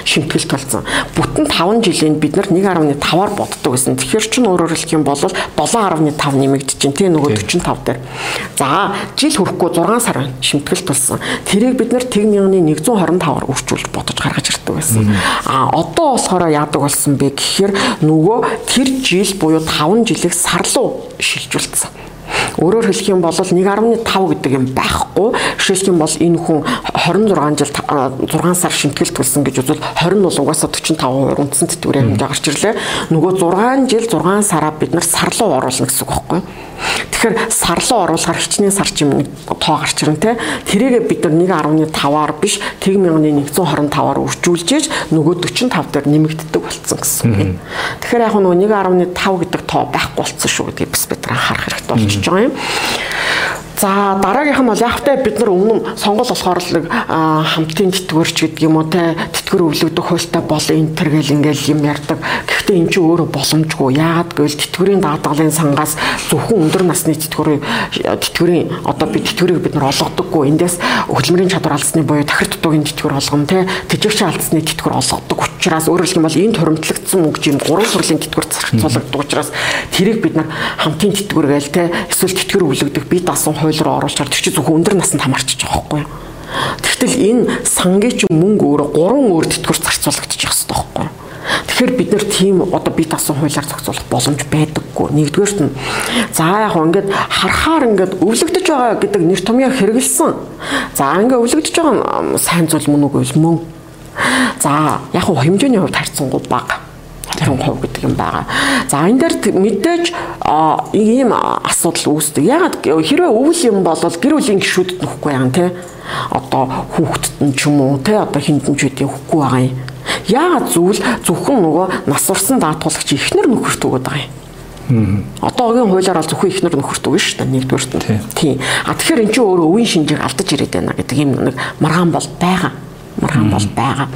шимтгэлт болсон. Бүтэн 5 жилийн бид нар 1.5-аар боддог гэсэн. Тэгэхээр ч өөрөөр хэлэх юм бол 7.5 нэмэгдэж чинь тий нөгөө 45 дээр. За жил хүрэхгүй 6 сар байна шимтгэлт болсон. Тэрийг бид нар 1.125-аар үржүүлж бодож гаргаж ирдэг байсан. А одоо болохоор яадаг болсон бэ гэхээр нөгөө тэр жил буюу 5 жилийг сар руу шилжүүлсэн. Өөрөөр хэлэх юм бол 1.5 гэдэг юм байхгүй. Жишээлх юм бол энэ хүн 26 жил 6 сар шимтгэлт төлсөн гэж үзвэл 20 нь бол угаасаа 45% үндсэн тэтгэврийн хэмжээ гарч ирлээ. Нөгөө 6 жил 6 сараа бид нар сар руу оруулна гэсэн үг байхгүй юу? Тэгэхээр сар руу оруулахаар хичнээн сар чим тоо гарч ирэн тэ. Тэрийгээ бид нар 1.5-аар биш 1125-аар үржүүлжээж нөгөө 45 дээр нэмэгддэг болсон гэсэн. Тэгэхээр яг нөгөө 1.5 гэдэг тоо байхгүй болсон шүү гэдгийг бас бид нар анхаарах хэрэгтэй болчихж байгаа юм. За дараагийнх нь бол яг та бид нар өмнө сонгол болохоор л хамтын тэтгэвэрч гэдэг юм уу те тэтгэвэр өвлөгдөх хуультай бол энэ төр гэл ингээл юм ярьдаг. Гэхдээ эн чинь өөрөө боломжгүй. Яагаад гэвэл тэтгэврийн даатгалын сангаас зөвхөн өндөр насны тэтгэврийн тэтгэврийн одоо би тэтгэврийг бид нар олгодоггүй. Эндээс хөдөлмөрийн чадвар алдсны буюу тахир дутуугийн тэтгэвэр олгоно те тэжигч алдсны тэтгэвэр олгодог учраас өөрөөр хэлэх юм бол энэ торомтлогдсон мөнгө юм гурван төрлийн тэтгэвэр зарцуулагддаг учраас тэрийг бид нар хамтын тэтгэвэр гээл те эсвэл тэтгэвэр өвлөгдөх бие даасан хууль руу оруулчаар тэр чинь зөвхөн өндөр наснд хамаарч байгаа байхгүй юу. Тэгтэл энэ сангийн мөнгө өөрөө гурван өөр тэтгэвэр зарцуулагдчих хэвээр байхгүй юу. Тэгэхээр бид нэр тийм одоо бие даасан хуулиар зохицуулах боломж байдаггүй. Нэгдүгээрт нь за яг ингээд харахаар ингээд өвлөгдөж байгаа гэдэг нэр томьёо хэрэгэлсэн. За ингээд өвлөгдөж байгаа сайн зүйл мөн үгүй мөн. За яг хэмжээний хувьд харьцангуй бага тэрэн хувь гэдэг юм байгаа. За энэ дээр мэдээж ийм асуудал үүсдэг. Ягаад хэрвээ өвөл юм бол гэр бүлийн гишүүдэд нөхгүй юм те. Одоо хүүхдэд нь ч юм уу те одоо хиндэнчүүдийн хөхгүй байгаа юм. Яагаад зүйл зөвхөн нөгөө нас урсан даатгуулагч ихнэр нөхөрт өгöd байгаа юм. Одоогийн хуулиар бол зөвхөн ихнэр нөхөрт өгнө шүү дээ нэгдүгээрт нь. Тийм. А тэгэхээр эн чинь өөрөө өвийн шинжийг алдаж ирээд байна гэдэг юм нэг маргаан бол байгаа маргаан бол байгаа.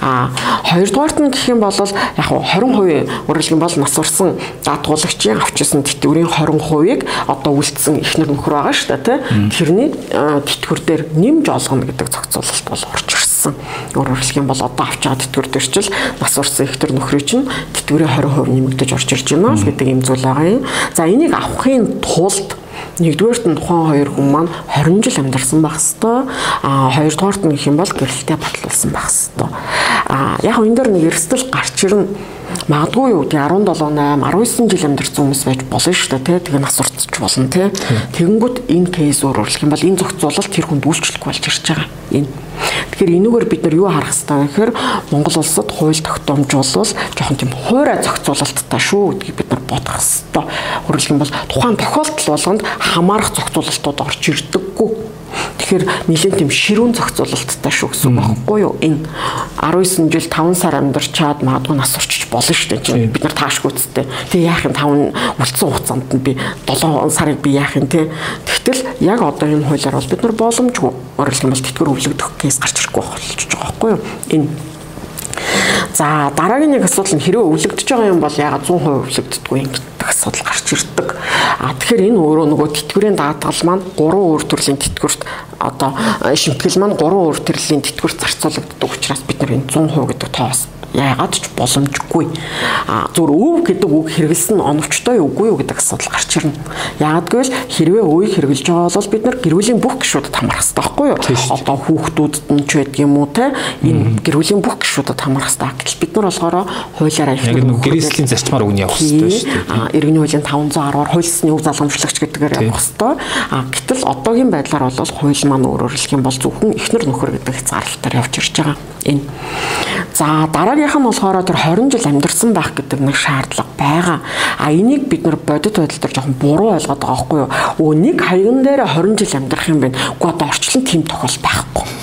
А хоёрдугаарт нь гэх юм бол яг 20% үргэлжлэн бол нас урсан даатгуулагчийн авчирсан тэтгэврийн 20%-ийг одоо үлдсэн ихнэр нөхөр байгаа шүү дээ тий. Тэрний тэтгэвэр дээр нэмж олгоно гэдэг зохицуулалт бол орж ирсэн. Хэлэх юм бол одоо авч байгаа тэтгэвэр дээр ч нас урсан ихнэр нөхрийн чинь тэтгэврийн 20% нэмэгдэж орж ирж байна л гэдэг юм зүйл байгаа юм. За энийг авахын тулд Нэгдүгээрт нь тухайн хоёр хүн маань 20 жил амьдарсан байх хэвээр. А хоёрдугаарт нь гэх юм бол гэрэлтэй батлуулсан байх хэвээр. А яг энэ дээр нэг эрсдэл гарч ирнэ магадгүй юу тий 17 8 19 жил амьдарсан хүмүүс байж болно шүү дээ тий тэгээ нас уртч болно тий. Тэгэнгүүт энэ кейс өөрөрлөх юм бол энэ зохицуулалт тэр хүнд үйлчлэх болж ирж байгаа энэ. Тэгэхээр энүүгээр бид нар юу харах хэрэгтэй вэ гэхээр Монгол улсад хууль тогтоомжуулал жоохон тийм хуурай зохицуулалттай шүү гэдгийг бид нар бодох хэрэгтэй өөрөрлөх юм бол тухайн тохиолдол болгонд хамаарах зохицуулалтууд орж ирдэггүй Тэгэхээр нэлээд тийм ширүүн зохицуулалттай шүү гэсэн үг байхгүй юу? Энэ 19 жил 5 сар амьдарчаад магадгүй нас урчиж болно шүү дээ. Бид нар таашгүй үсттэй. Тэгээ яах юм 5 үлдсэн хугацаанд нь би 7 сарыг би яах юм те. Тэгтэл яг одоо энэ хуулиар бол бид нар боломжгүй. Өөрөлдөх юм бол тэтгэр өвлөгдөх кейс гарч ирэхгүй болчихж байгаа байхгүй юу? Энэ За дараагийн нэг асуудал нь хэрвээ өвлөгдөж байгаа юм бол ягаад 100% өвлөгддөггүй юм гэдэг асуудал гарч ирдэг. А тэгэхээр энэ өөрөө нөгөө тэтгэврийн даатгал маань гурван өөр төрлийн тэтгэврт одоо шимтгэл маань гурван өөр төрлийн тэтгэврт зарцуулагддаг учраас бид нар энэ 100% гэдэг тоос яагаад ч боломжгүй. А зүгээр өв гэдэг үг хэрэгэлсэн оновчтой үгүй юу гэдэг асуудал гарч ирнэ. Яагаад гэвэл хэрвээ өвийг хэрэгжилж байгаа бол бид нар гэр бүлийн бүх гишүүдэд хамрах хэрэгтэй байхгүй юу? Одоо хүүхдүүдэд нь ч байдаг юм уу те энэ гэр бүлийн бүх гишүүдэд хамрах хэрэгтэй. Гэтэл бид нар болохоор хуулиараа их нэг гэрээслийн зарчмаар үгний явах хэрэгтэй шүү дээ. А иргэний хуулийн 510-аар хуулисны өв залгамжлагч гэдгээр явах хэрэгтэй. А гэтэл одоогийн байдлаар бол хууль маань өөрөөр хэлэх юм бол зөвхөн эхнэр нөхөр гэдэг хязгаарлалтаар явж ирж байгаа. Энэ. За дараагийн Дараагийнх нь болохоор тэр 20 жил амьдарсан байх гэдэг нэг шаардлага байгаа. А энийг бид нар бодит байдал дээр жоохон буруу ойлгоод байгаа байхгүй юу? Өө нэг хаягн дээр 20 жил амьдрах юм байна. Уу одоо орчлон тийм тохиол байхгүй.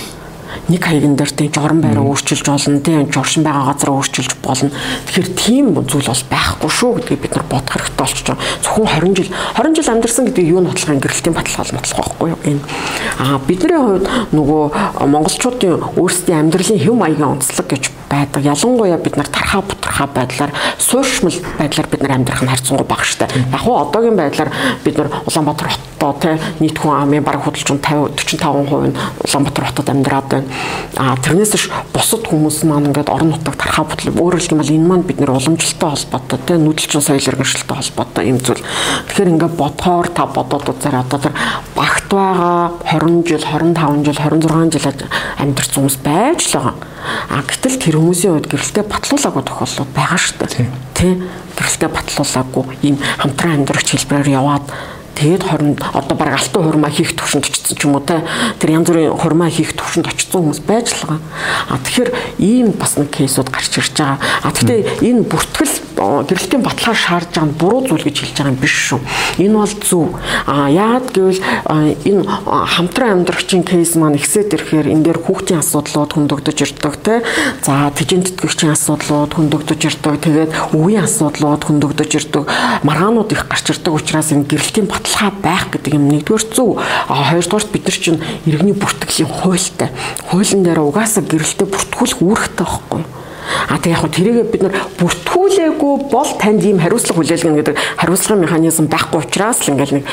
Нэг хаягн дээр тийм жорон байраа өөрчилж болно тийм жоршин байгаа газар өөрчилж болно. Тэгэхээр тийм зүйл бол байхгүй шүү гэдгийг бид нар бодох хэрэгтэй болчихж байгаа. Зөвхөн 20 жил 20 жил амьдарсан гэдэг юу нь бодлого гэрэлтийн баталгаал бодлого байхгүй юу? Энэ аа бидний хувьд нөгөө монголчуудын өөрсдийн амьдралын хэв маягийн онцлог гэж байдаг. Ялангуяа бид нар тархаа бутархаа байдлаар сууршмал байдлаар бид нар амьдрах нь харьцангуй бага штэ. Яг уу одоогийн байдлаар бид нар Улаанбаатар хотоо те нийт хүн амын бараг худалчин 50 45% нь Улаанбаатар хотод амьдраад байна. А тэрнээс ш бусад хүмүүс маань ингээд орон нутаг тархаа бутлаа. Өөрөөр хэлбэл энэ маань бид нар уламжлалтай холбоотой те нүүдэлчин соёл иргэншилтэй холбоотой юм зүйл. Тэгэхээр ингээд бодхоор та бодоод үзээрэй одоо тэр багт байгаа 20 жил 25 жил 26 жил амьдарч хүмүүс байж л байгаа. А гэтэл тэр хүмүүсийн хувьд гэрэлтэй батлуулаагүй тохиолдлууд байгаа шүү дээ. Тэ гэрэлтэй батлуулаагүй. Ийм хамтран амьдрах хэлбэрээр яваад Тэгээд 20 одоо баг алтан хурмаа хийх төвшөнд очсон ч юм уу те тэр янз бүрийн хурмаа хийх төвшөнд очсон хүмүүс байж л байгаа. А тэгэхээр ийм бас нэг кейсүүд гарч ирж байгаа. А гэхдээ энэ бүртгэл гэрэлтийн баталгаар шаардж байгаа нь буруу зүйл гэж хэлж байгаа юм биш шүү. Энэ бол зөв. А яагаад гэвэл энэ хамтран амьдрагчийн кейс маань ихсээд ирэхээр энэ дээр хүүхдийн асуудлууд хөндөгдөж ирдэг те. За тэжин тэтгэгчийн асуудлууд хөндөгдөж ирдэг. Тэгээд өвийн асуудлууд хөндөгдөж ирдэг. Маргаанууд их гарч ирдэг учраас энэ гэрэлтийн баталгаа байх гэдэг юм нэгдүгээр зөв. А хоёрдугаарт бид нар чинь иргэний бүртгэлийн хуультай. Хуулийн дээр угаасаа гэрэлтэй бүртгүүлэх үүрэгтэй байхгүй? А тэг яг хөө тэрийгэ бид нар бүртгүүлээгүй бол танд ийм хариуцлага хүлээлгэн гэдэг хариуцлагын механизм байхгүй учраас л ингээл нэг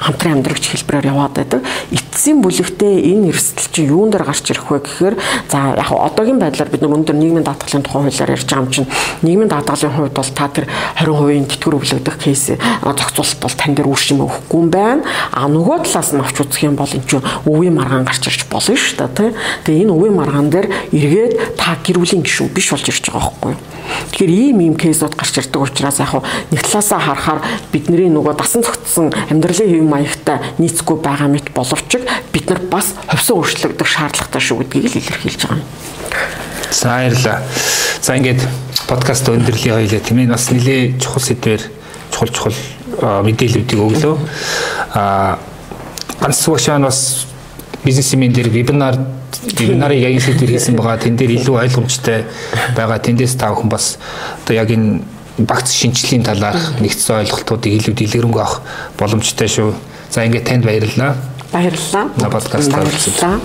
хамтран амьдрагч хэлбэрээр яваад байдаг. Эцсийн бүлэгтээ энэ эрсдэл чинь юун дээр гарч ирэх вэ гэхээр за яг одоогийн байдлаар бид нар өндөр нийгмийн даатгалын тухай хуулиар ярьж байгаа юм чинь нийгмийн даатгалын хувьд бол та тэр 20% тэтгэр өвлөгдөх кейс зохицуулалт бол тань дээр үр шим өгөхгүй юм байна. А нөгөө талаас нь авч үзэх юм бол энэ чинь өвийн маргаан гарч ирж болно шүү дээ тий. Тэгээ энэ өвийн маргаан дээр эргээд та гэр бүлийн гишүүн биш болж ирж байгаа байхгүй. Тэгэхээр ийм ийм кейсүүд гарч ирдэг учраас яг нэг талаасаа харахаар бидний нөгөө дасан зохицсон амьдралын хэв маягтай нийцгүй байгаа мэт боловч бид нар бас ховсон өөрчлөгдөх шаардлагатай шүү гэдгийг л илэрхийлж байгаа юм. За баярлалаа. За ингээд подкаст өндөрлөлийн хоёлаа тийм ээ бас нэлээ чухал сэдвэр чухал чухал мэдээллүүдийг өглөө. Аа ганц сугшаан бас бизнесмен дээр вебинар вебинарыг яг энэ сэдвэр хийсэн байгаа. Тэн дээр илүү ойлгомжтой байгаа. Тэндээс та бүхэн бас одоо яг энэ багц шинжилгээний талаарх нэгдсэн ойлголтуудыг илүү дэлгэрэнгүй авах боломжтой шүү. За ингээд танд баярлалаа. Баярлалаа. Подкаст тавьсан.